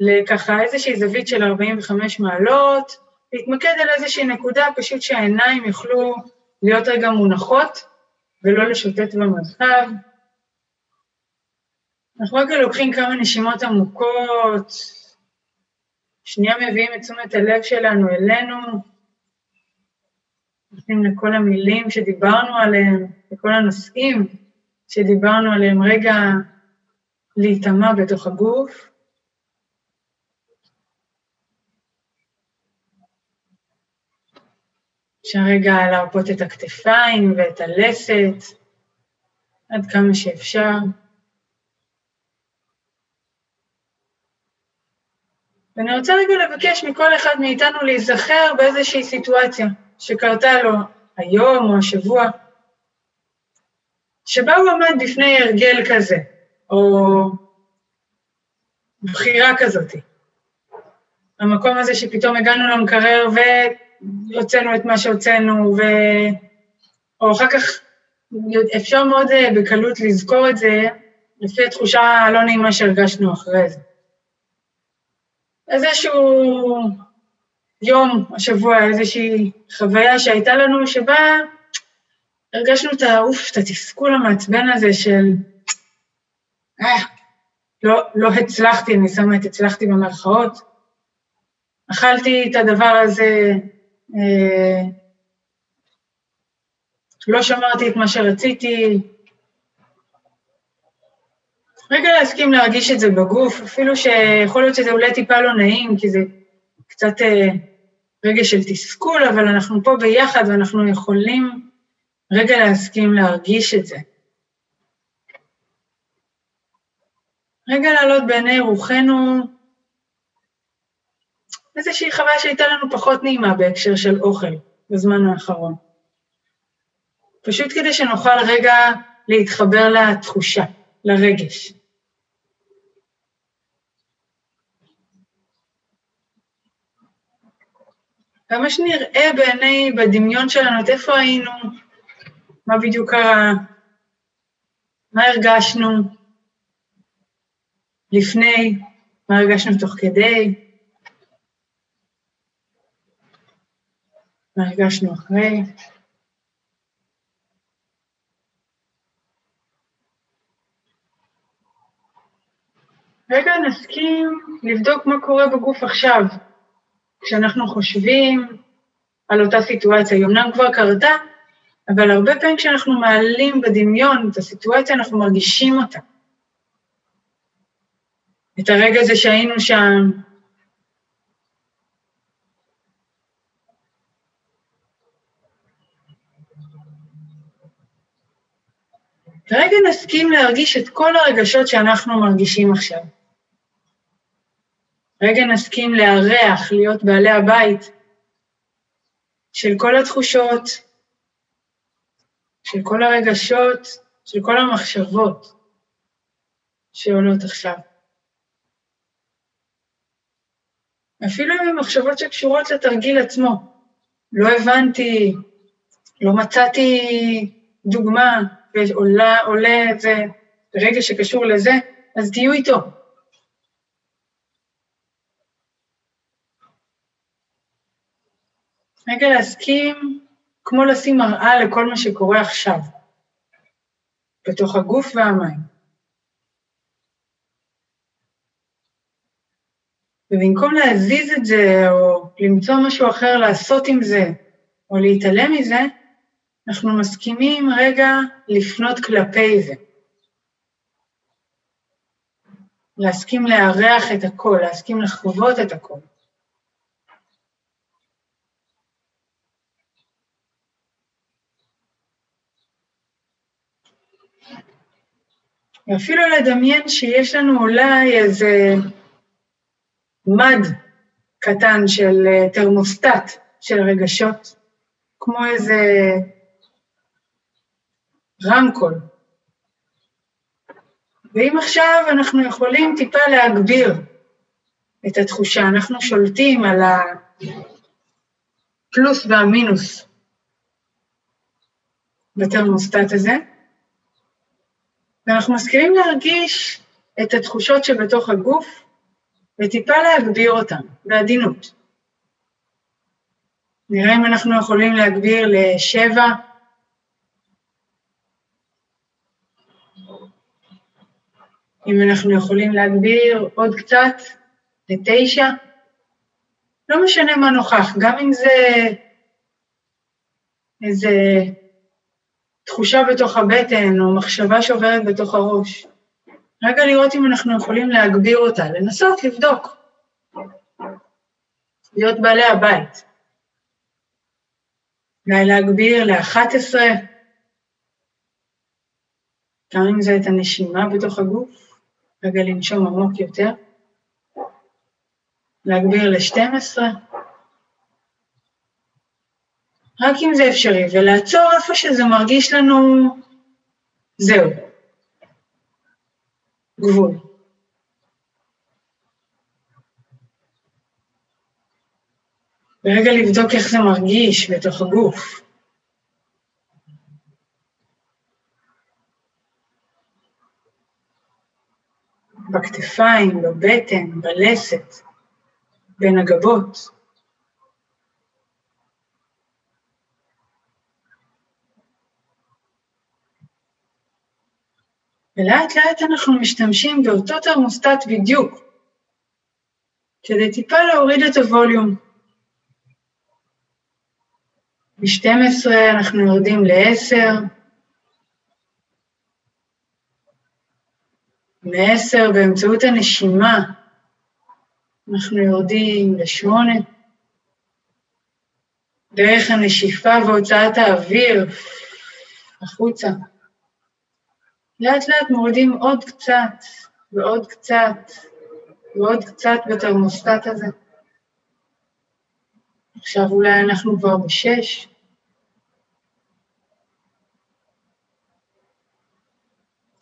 לככה איזושהי זווית של 45 מעלות, להתמקד על איזושהי נקודה, פשוט שהעיניים יוכלו להיות רגע מונחות ולא לשוטט במרחב. אנחנו רגע לוקחים כמה נשימות עמוקות, שנייה מביאים את תשומת הלב שלנו אלינו, נותנים לכל המילים שדיברנו עליהם, לכל הנושאים שדיברנו עליהם, רגע להיטמע בתוך הגוף. אפשר רגע להרפות את הכתפיים ואת הלסת עד כמה שאפשר. ואני רוצה רגע לבקש מכל אחד מאיתנו להיזכר באיזושהי סיטואציה שקרתה לו היום או השבוע, שבה הוא עמד בפני הרגל כזה, או בחירה כזאת. המקום הזה שפתאום הגענו למקרר והוצאנו את מה שהוצאנו, ו... או אחר כך אפשר מאוד אה, בקלות לזכור את זה לפי התחושה הלא נעימה שהרגשנו אחרי זה. איזשהו יום, השבוע, איזושהי חוויה שהייתה לנו, שבה הרגשנו את האוף, את התסכול המעצבן הזה של, אה, לא, לא הצלחתי, אני שמה את הצלחתי במרכאות. אכלתי את הדבר הזה, אה, לא שמרתי את מה שרציתי, רגע להסכים להרגיש את זה בגוף, אפילו שיכול להיות שזה אולי טיפה לא נעים, כי זה קצת אה, רגע של תסכול, אבל אנחנו פה ביחד ואנחנו יכולים רגע להסכים להרגיש את זה. רגע לעלות בעיני רוחנו איזושהי חוויה שהייתה לנו פחות נעימה בהקשר של אוכל בזמן האחרון. פשוט כדי שנוכל רגע להתחבר לתחושה. לרגש. ממש נראה בעיני, בדמיון שלנו, את איפה היינו, מה בדיוק קרה, מה הרגשנו? לפני, מה הרגשנו תוך כדי, מה הרגשנו אחרי. רגע נסכים לבדוק מה קורה בגוף עכשיו, כשאנחנו חושבים על אותה סיטואציה. היא אמנם כבר קרתה, אבל הרבה פעמים כשאנחנו מעלים בדמיון את הסיטואציה, אנחנו מרגישים אותה. את הרגע הזה שהיינו שם. כרגע נסכים להרגיש את כל הרגשות שאנחנו מרגישים עכשיו. רגע נסכים לארח, להיות בעלי הבית של כל התחושות, של כל הרגשות, של כל המחשבות שעולות עכשיו. אפילו אם הן מחשבות שקשורות לתרגיל עצמו. לא הבנתי, לא מצאתי דוגמה, ועולה, עולה איזה רגע שקשור לזה, אז תהיו איתו. רגע להסכים, כמו לשים מראה לכל מה שקורה עכשיו, בתוך הגוף והמים. ובמקום להזיז את זה, או למצוא משהו אחר לעשות עם זה, או להתעלם מזה, אנחנו מסכימים רגע לפנות כלפי זה. להסכים לארח את הכל, להסכים לחוות את הכל. ואפילו לדמיין שיש לנו אולי איזה מד קטן של אה, תרמוסטט של רגשות, כמו איזה רמקול. ואם עכשיו אנחנו יכולים טיפה להגביר את התחושה, אנחנו שולטים על הפלוס והמינוס בתרמוסטט הזה, ואנחנו מסכימים להרגיש את התחושות שבתוך הגוף וטיפה להגביר אותן, בעדינות. נראה אם אנחנו יכולים להגביר לשבע, אם אנחנו יכולים להגביר עוד קצת לתשע, לא משנה מה נוכח, גם אם זה איזה תחושה בתוך הבטן או מחשבה שעוברת בתוך הראש. רגע לראות אם אנחנו יכולים להגביר אותה, לנסות לבדוק. להיות בעלי הבית. אולי להגביר ל-11, גם אם זה את הנשימה בתוך הגוף, רגע לנשום עמוק יותר. להגביר ל-12, רק אם זה אפשרי, ולעצור איפה שזה מרגיש לנו, זהו, גבול. ורגע לבדוק איך זה מרגיש בתוך הגוף. בכתפיים, בבטן, בלסת, בין הגבות. ולאט לאט אנחנו משתמשים באותו תרמוסטט בדיוק, כדי טיפה להוריד את הווליום. מ-12 אנחנו יורדים ל-10, מ-10 באמצעות הנשימה אנחנו יורדים ל-8, דרך הנשיפה והוצאת האוויר החוצה. לאט לאט מורידים עוד קצת ועוד קצת ועוד קצת בתרמוסטט הזה. עכשיו אולי אנחנו כבר בשש.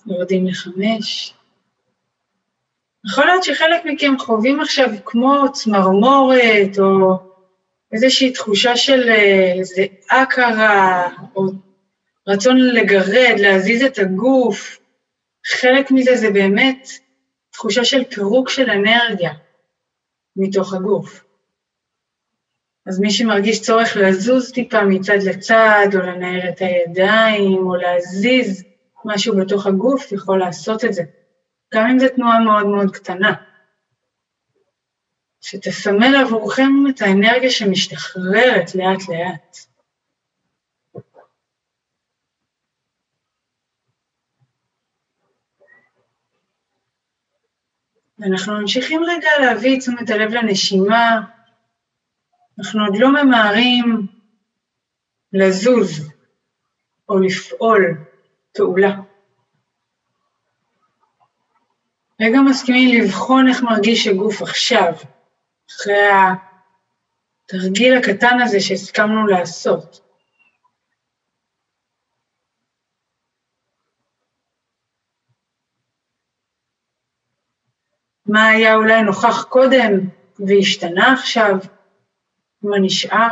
יורדים לחמש. יכול להיות שחלק מכם חווים עכשיו כמו צמרמורת, או איזושהי תחושה של אה, איזה אקרה, או רצון לגרד, להזיז את הגוף, חלק מזה זה באמת תחושה של פירוק של אנרגיה מתוך הגוף. אז מי שמרגיש צורך לזוז טיפה מצד לצד, או לנער את הידיים, או להזיז משהו בתוך הגוף, יכול לעשות את זה, גם אם זו תנועה מאוד מאוד קטנה. שתסמל עבורכם את האנרגיה שמשתחררת לאט-לאט. ואנחנו ממשיכים רגע להביא את תשומת הלב לנשימה, אנחנו עוד לא ממהרים לזוז או לפעול פעולה. רגע מסכימים לבחון איך מרגיש הגוף עכשיו, אחרי התרגיל הקטן הזה שהסכמנו לעשות. מה היה אולי נוכח קודם והשתנה עכשיו? מה נשאר?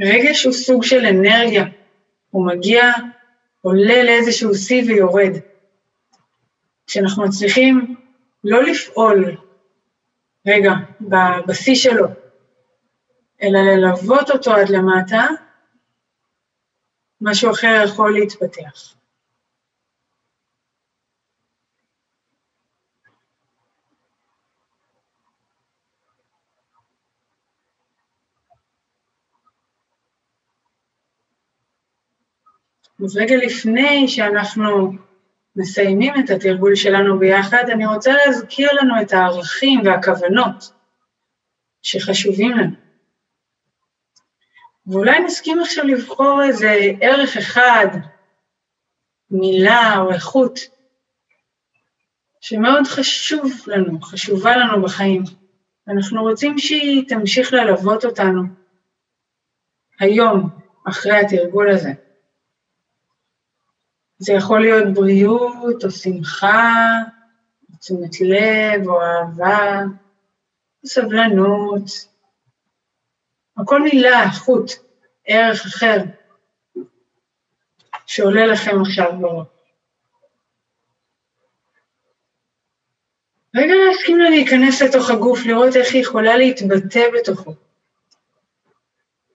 רגש הוא סוג של אנרגיה, הוא מגיע, עולה לאיזשהו שיא ויורד. כשאנחנו מצליחים לא לפעול, רגע, בשיא שלו, אלא ללוות אותו עד למטה, משהו אחר יכול להתפתח. אז רגע לפני שאנחנו מסיימים את התרגול שלנו ביחד, אני רוצה להזכיר לנו את הערכים והכוונות שחשובים לנו. ואולי נסכים עכשיו לבחור איזה ערך אחד, מילה או איכות, שמאוד חשוב לנו, חשובה לנו בחיים. אנחנו רוצים שהיא תמשיך ללוות אותנו היום, אחרי התרגול הזה. זה יכול להיות בריאות, או שמחה, או תשומת לב, או אהבה, או סבלנות, או כל מילה, חוט, ערך אחר, שעולה לכם עכשיו בראש. רגע להסכים לה להיכנס לתוך הגוף, לראות איך היא יכולה להתבטא בתוכו.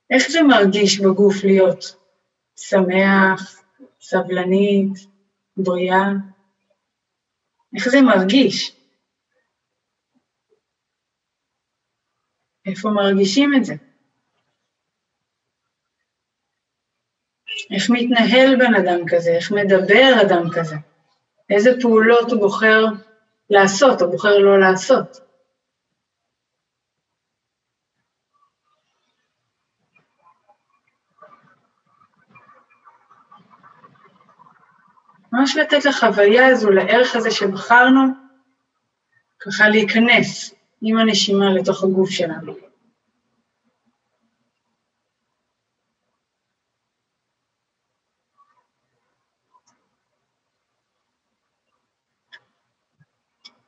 איך זה מרגיש בגוף להיות שמח, סבלנית, בריאה? איך זה מרגיש? איפה מרגישים את זה? איך מתנהל בן אדם כזה? איך מדבר אדם כזה? איזה פעולות הוא בוחר לעשות או בוחר לא לעשות? ממש לתת לחוויה הזו, לערך הזה שבחרנו, ככה להיכנס עם הנשימה לתוך הגוף שלנו.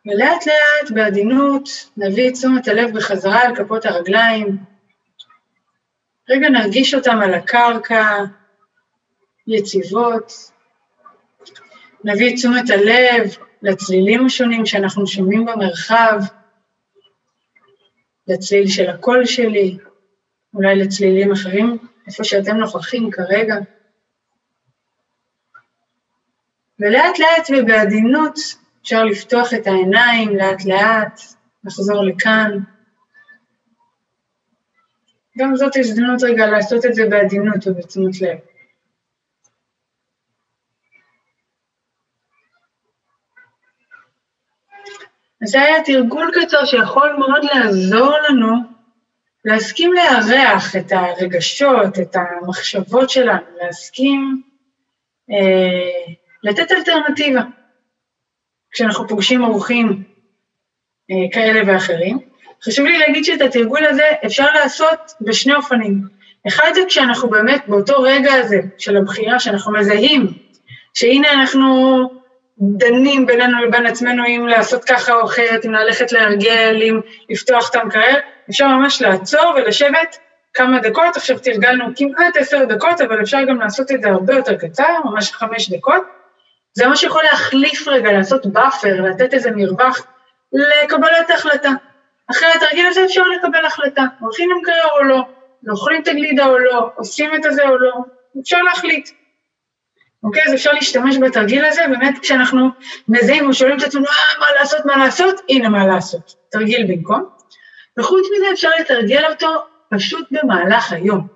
ולאט לאט, בעדינות, נביא את תשומת הלב בחזרה על כפות הרגליים. רגע נרגיש אותם על הקרקע, יציבות. נביא את תשומת הלב לצלילים השונים שאנחנו שומעים במרחב, לצליל של הקול שלי, אולי לצלילים אחרים, איפה שאתם נוכחים כרגע. ולאט לאט ובעדינות אפשר לפתוח את העיניים לאט-לאט, לחזור לכאן. גם זאת הזדמנות רגע לעשות את זה בעדינות ובתשומת לב. אז זה היה תרגול קצר שיכול מאוד לעזור לנו להסכים לארח את הרגשות, את המחשבות שלנו, להסכים אה, לתת אלטרנטיבה. כשאנחנו פוגשים אורחים אה, כאלה ואחרים. חשוב לי להגיד שאת התרגול הזה אפשר לעשות בשני אופנים. אחד זה כשאנחנו באמת באותו רגע הזה של הבחירה, שאנחנו מזהים שהנה אנחנו דנים בינינו לבין עצמנו אם לעשות ככה או אחרת, אם ללכת להרגל, אם לפתוח את המקרר, אפשר ממש לעצור ולשבת כמה דקות, עכשיו תרגלנו כמעט עשר דקות, אבל אפשר גם לעשות את זה הרבה יותר קצר, ממש חמש דקות, זה מה שיכול להחליף רגע, לעשות buffer, לתת איזה מרווח לקבלת החלטה. אחרי התרגיל הזה אפשר לקבל החלטה, הולכים למקרר או לא, אוכלים את הגלידה או לא, עושים את הזה או לא, אפשר להחליט. אוקיי? אז אפשר להשתמש בתרגיל הזה, באמת כשאנחנו מזהים או שואלים את עצמנו, אה, מה לעשות, מה לעשות, הנה מה לעשות, תרגיל במקום. וחוץ מזה אפשר לתרגל אותו פשוט במהלך היום.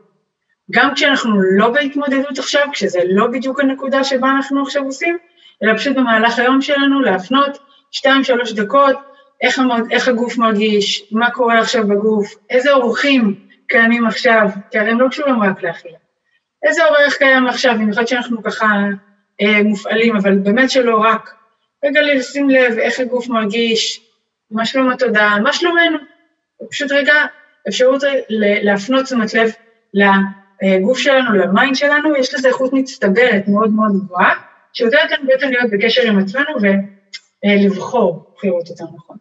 גם כשאנחנו לא בהתמודדות עכשיו, כשזה לא בדיוק הנקודה שבה אנחנו עכשיו עושים, אלא פשוט במהלך היום שלנו להפנות שתיים, שלוש דקות, איך, המ... איך הגוף מרגיש, מה קורה עכשיו בגוף, איזה אורחים קיימים עכשיו, כי הרי הם לא קשורים רק לאכילה. איזה אורח קיים עכשיו, במיוחד שאנחנו ככה אה, מופעלים, אבל באמת שלא רק. רגע לשים לב איך הגוף מרגיש, מה שלום התודעה, מה שלומנו. פשוט רגע, אפשרות להפנות תשומת לב לגוף שלנו, ל mind שלנו, יש לזה איכות מצטברת מאוד מאוד גבוהה, שעוזרת לנו בעצם להיות בקשר עם עצמנו ולבחור בחירות יותר נכון.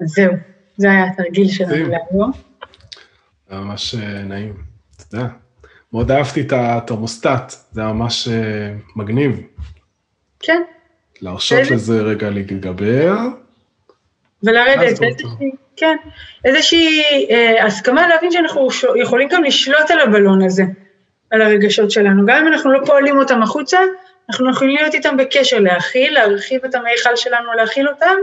אז זהו, זה היה התרגיל שלנו להיום. ממש אה, נעים, יודע. מאוד אהבתי את התרמוסטט, זה היה ממש אה, מגניב. כן. להרשות לזה רגע להתגבר. ולרדת, כן, איזושהי אה, הסכמה להבין שאנחנו יכולים גם לשלוט על הבלון הזה, על הרגשות שלנו. גם אם אנחנו לא פועלים אותם החוצה, אנחנו יכולים להיות איתם בקשר, להכיל, להרחיב את המיכל שלנו, להכיל אותם,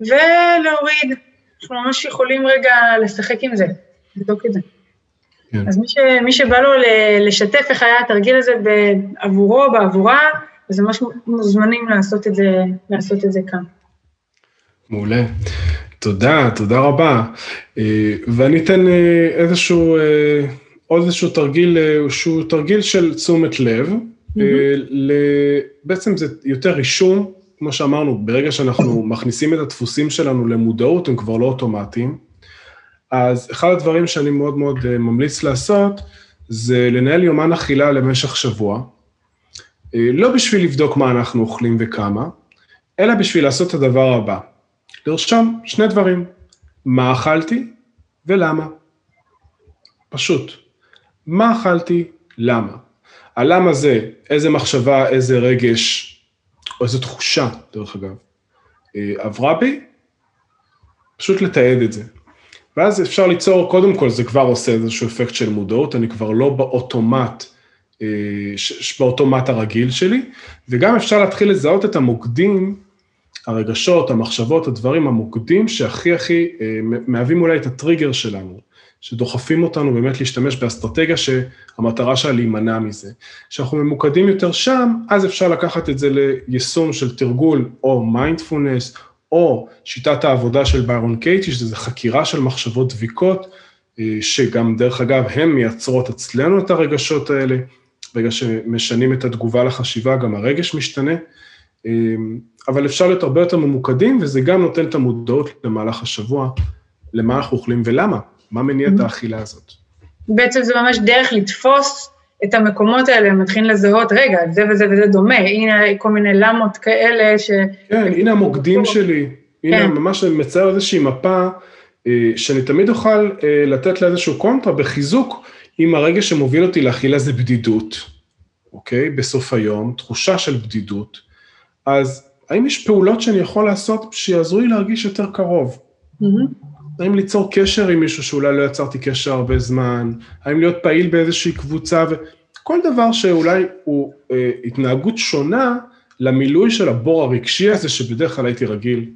ולהוריד. אנחנו ממש יכולים רגע לשחק עם זה, לבדוק את זה. כן. אז מי, ש, מי שבא לו לשתף איך היה התרגיל הזה עבורו, בעבורה, אז ממש מוזמנים לעשות את זה, לעשות את זה כאן. מעולה. תודה, תודה רבה. אה, ואני אתן אה, איזשהו, אה, עוד איזשהו תרגיל, שהוא תרגיל של תשומת לב. Mm-hmm. בעצם זה יותר רישום, כמו שאמרנו, ברגע שאנחנו מכניסים את הדפוסים שלנו למודעות, הם כבר לא אוטומטיים. אז אחד הדברים שאני מאוד מאוד ממליץ לעשות, זה לנהל יומן אכילה למשך שבוע. לא בשביל לבדוק מה אנחנו אוכלים וכמה, אלא בשביל לעשות את הדבר הבא. לרשום שני דברים, מה אכלתי ולמה. פשוט. מה אכלתי, למה. הלמה זה איזה מחשבה, איזה רגש, או איזה תחושה, דרך אגב, אה, עברה בי, פשוט לתעד את זה. ואז אפשר ליצור, קודם כל זה כבר עושה איזשהו אפקט של מודעות, אני כבר לא באוטומט, אה, באוטומט הרגיל שלי, וגם אפשר להתחיל לזהות את המוקדים הרגשות, המחשבות, הדברים, המוקדים שהכי הכי אה, מהווים אולי את הטריגר שלנו, שדוחפים אותנו באמת להשתמש באסטרטגיה שהמטרה שלה להימנע מזה. כשאנחנו ממוקדים יותר שם, אז אפשר לקחת את זה ליישום של תרגול או מיינדפולנס, או שיטת העבודה של ביירון קייטי, שזה חקירה של מחשבות דביקות, אה, שגם דרך אגב, הן מייצרות אצלנו את הרגשות האלה, ברגע שמשנים את התגובה לחשיבה, גם הרגש משתנה. אה, אבל אפשר להיות הרבה יותר ממוקדים, וזה גם נותן את המודעות למהלך השבוע, למה אנחנו אוכלים ולמה, מה מניע את mm-hmm. האכילה הזאת. בעצם זה ממש דרך לתפוס את המקומות האלה, מתחיל לזהות, רגע, זה וזה וזה דומה, הנה כל מיני למות כאלה ש... כן, הנה המוקדים שלי, הנה כן. ממש מצייר איזושהי מפה, אה, שאני תמיד אוכל אה, לתת לה איזשהו קונטרה בחיזוק, אם הרגע שמוביל אותי לאכילה זה בדידות, אוקיי? בסוף היום, תחושה של בדידות, אז האם יש פעולות שאני יכול לעשות שיעזרו לי להרגיש יותר קרוב? Mm-hmm. האם ליצור קשר עם מישהו שאולי לא יצרתי קשר הרבה זמן? האם להיות פעיל באיזושהי קבוצה? כל דבר שאולי הוא אה, התנהגות שונה למילוי של הבור הרגשי הזה שבדרך כלל הייתי רגיל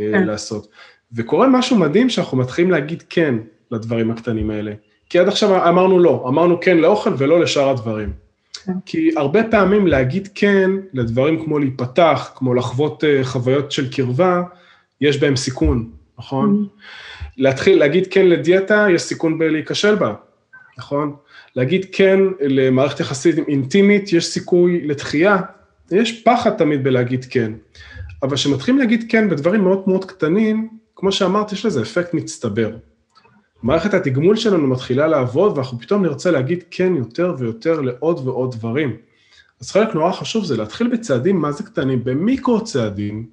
אה, כן. לעשות. וקורה משהו מדהים שאנחנו מתחילים להגיד כן לדברים הקטנים האלה. כי עד עכשיו אמרנו לא, אמרנו כן לאוכל ולא לשאר הדברים. כי הרבה פעמים להגיד כן לדברים כמו להיפתח, כמו לחוות אה, חוויות של קרבה, יש בהם סיכון, נכון? Mm-hmm. להתחיל להגיד כן לדיאטה, יש סיכון בלהיכשל בה, נכון? להגיד כן למערכת יחסית אינטימית, יש סיכוי לתחייה, יש פחד תמיד בלהגיד כן. אבל כשמתחילים להגיד כן בדברים מאוד מאוד קטנים, כמו שאמרת, יש לזה אפקט מצטבר. מערכת התגמול שלנו מתחילה לעבוד, ואנחנו פתאום נרצה להגיד כן יותר ויותר לעוד ועוד דברים. אז חלק נורא חשוב זה להתחיל בצעדים, מה זה קטנים? במיקרו צעדים,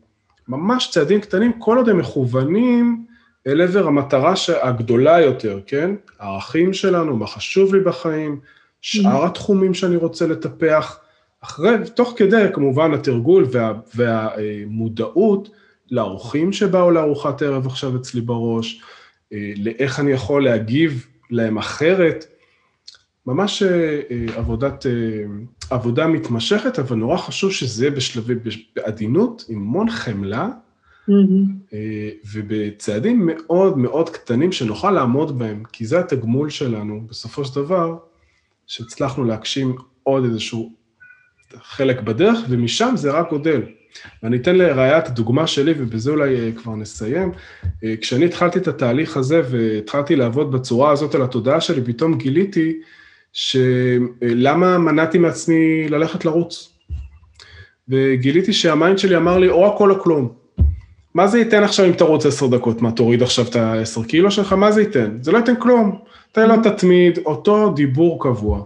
ממש צעדים קטנים, כל עוד הם מכוונים אל עבר המטרה הגדולה יותר, כן? הערכים שלנו, מה חשוב לי בחיים, שאר התחומים שאני רוצה לטפח, אחרי, תוך כדי כמובן התרגול וה, והמודעות לאורחים שבאו לארוחת ערב עכשיו אצלי בראש, אה, לאיך אני יכול להגיב להם אחרת. ממש אה, אה, עבודת, עבודה מתמשכת, אבל נורא חשוב שזה יהיה בשלבי, בעדינות, עם המון חמלה, Mm-hmm. ובצעדים מאוד מאוד קטנים שנוכל לעמוד בהם, כי זה התגמול שלנו, בסופו של דבר, שהצלחנו להגשים עוד איזשהו חלק בדרך, ומשם זה רק גודל. ואני אתן לראיה את הדוגמה שלי, ובזה אולי אה, כבר נסיים. אה, כשאני התחלתי את התהליך הזה והתחלתי לעבוד בצורה הזאת על התודעה שלי, פתאום גיליתי שלמה מנעתי מעצמי ללכת לרוץ. וגיליתי שהמיינד שלי אמר לי, או הכל או כלום. מה זה ייתן עכשיו אם תרוץ עשר דקות? מה, תוריד עכשיו את העשר קילו שלך? מה זה ייתן? זה לא ייתן כלום. אתה לא תתמיד, אותו דיבור קבוע.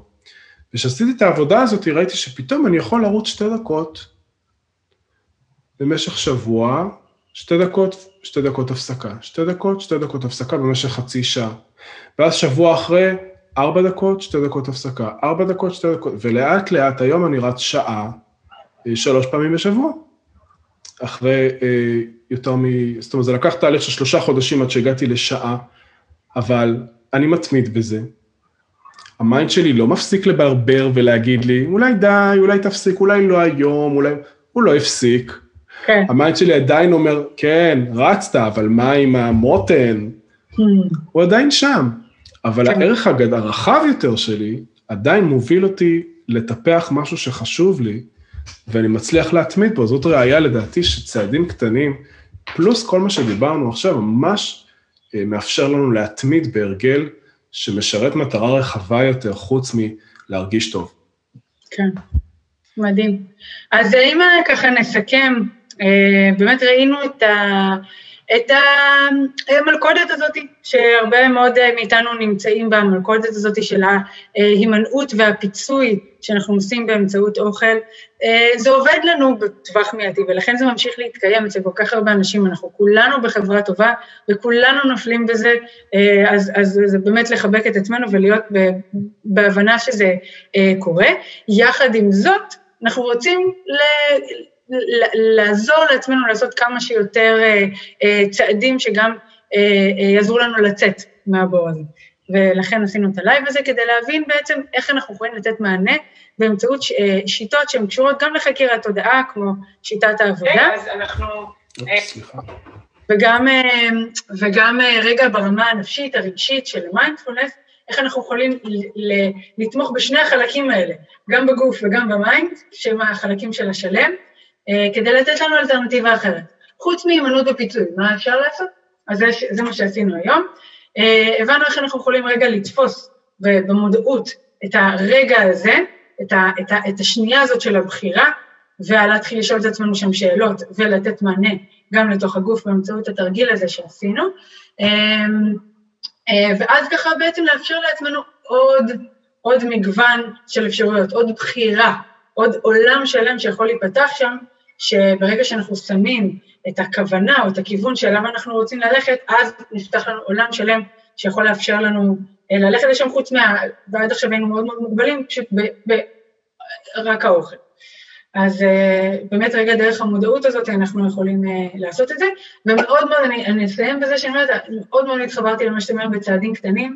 וכשעשיתי את העבודה הזאת, ראיתי שפתאום אני יכול לרוץ שתי דקות במשך שבוע, שתי דקות, שתי דקות הפסקה, שתי דקות, שתי דקות הפסקה במשך חצי שעה. ואז שבוע אחרי, ארבע דקות, שתי דקות הפסקה, ארבע דקות, שתי דקות, ולאט לאט היום אני רץ שעה, אה, שלוש פעמים בשבוע. אחרי אה, יותר מ... זאת אומרת, זה לקח תהליך של שלושה חודשים עד שהגעתי לשעה, אבל אני מתמיד בזה. ה mind שלי לא מפסיק לברבר ולהגיד לי, אולי די, אולי תפסיק, אולי לא היום, אולי... הוא לא הפסיק. כן. ה mind שלי עדיין אומר, כן, רצת, אבל מה עם המותן? Hmm. הוא עדיין שם. אבל כן. הערך הגד... הרחב יותר שלי עדיין מוביל אותי לטפח משהו שחשוב לי, ואני מצליח להתמיד בו. זאת ראייה לדעתי שצעדים קטנים, פלוס כל מה שדיברנו עכשיו, ממש אה, מאפשר לנו להתמיד בהרגל שמשרת מטרה רחבה יותר, חוץ מלהרגיש טוב. כן, מדהים. אז אם ככה נסכם, אה, באמת ראינו את ה... את המלכודת הזאת, שהרבה מאוד מאיתנו נמצאים בה, המלכודת הזאת של ההימנעות והפיצוי שאנחנו עושים באמצעות אוכל, זה עובד לנו בטווח מיידי, ולכן זה ממשיך להתקיים אצל כל כך הרבה אנשים, אנחנו כולנו בחברה טובה, וכולנו נופלים בזה, אז, אז זה באמת לחבק את עצמנו ולהיות בהבנה שזה קורה. יחד עם זאת, אנחנו רוצים ל... לעזור לעצמנו לעשות כמה שיותר אה, אה, צעדים שגם אה, יעזרו לנו לצאת מהבור הזה. ולכן עשינו את הלייב הזה כדי להבין בעצם איך אנחנו יכולים לתת מענה באמצעות שיטות שהן קשורות גם לחקירת תודעה, כמו שיטת העבודה. כן, אז אנחנו... וגם, וגם רגע ברמה הנפשית, הרגשית של מיינדפולנס, איך אנחנו יכולים לתמוך בשני החלקים האלה, גם בגוף וגם ב mind, שהם החלקים של השלם, אה, כדי לתת לנו אלטרנטיבה אחרת. חוץ מהימנעות בפיצוי, מה אפשר לעשות? אז זה, זה מה שעשינו היום. אה, הבנו איך אנחנו יכולים רגע לתפוס במודעות את הרגע הזה, את, ה, את, ה, את השנייה הזאת של הבחירה, ולהתחיל לשאול את עצמנו שם שאלות ולתת מענה גם לתוך הגוף באמצעות התרגיל הזה שעשינו. אה, ואז ככה בעצם לאפשר לעצמנו עוד, עוד מגוון של אפשרויות, עוד בחירה, עוד עולם שלם שיכול להיפתח שם, שברגע שאנחנו שמים את הכוונה או את הכיוון למה אנחנו רוצים ללכת, אז נפתח לנו עולם שלם שיכול לאפשר לנו אה, ללכת לשם חוץ מה... ועד עכשיו היינו מאוד מאוד מוגבלים, פשוט ב... ב... רק האוכל. אז uh, באמת רגע דרך המודעות הזאת אנחנו יכולים uh, לעשות את זה, ומאוד מאוד, אני, אני אסיים בזה שאני אומרת, מאוד מאוד התחברתי למה שאתה אומר בצעדים קטנים.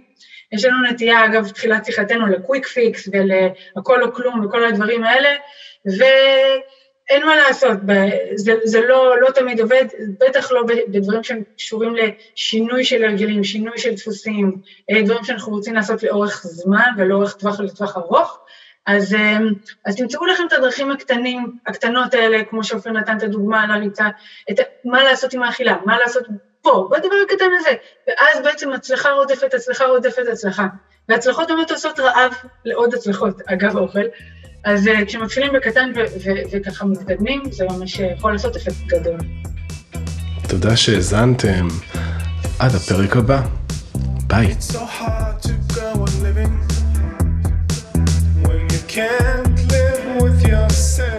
יש לנו נטייה, אגב, תחילת שיחתנו לקוויק פיקס ולהכל או כלום וכל הדברים האלה, ו... אין מה לעשות, זה, זה לא, לא תמיד עובד, בטח לא בדברים שהם קשורים לשינוי של הרגלים, שינוי של דפוסים, אה, דברים שאנחנו רוצים לעשות לאורך זמן ולאורך טווח לטווח ארוך. אז, אה, אז תמצאו לכם את הדרכים הקטנים, הקטנות האלה, כמו שאופיר נתן את הדוגמה על הריצה, את, מה לעשות עם האכילה, מה לעשות פה, בדבר הקטן הזה, ואז בעצם הצלחה רודפת, הצלחה רודפת הצלחה. והצלחות באמת עושות רעב לעוד הצלחות, אגב האוכל. אז אה, כשמתחילים בקטן וככה מתקדמים, זה ממש אה, יכול לעשות אפקט גדול. תודה שהאזנתם. עד הפרק הבא. ביי. can't live with yourself.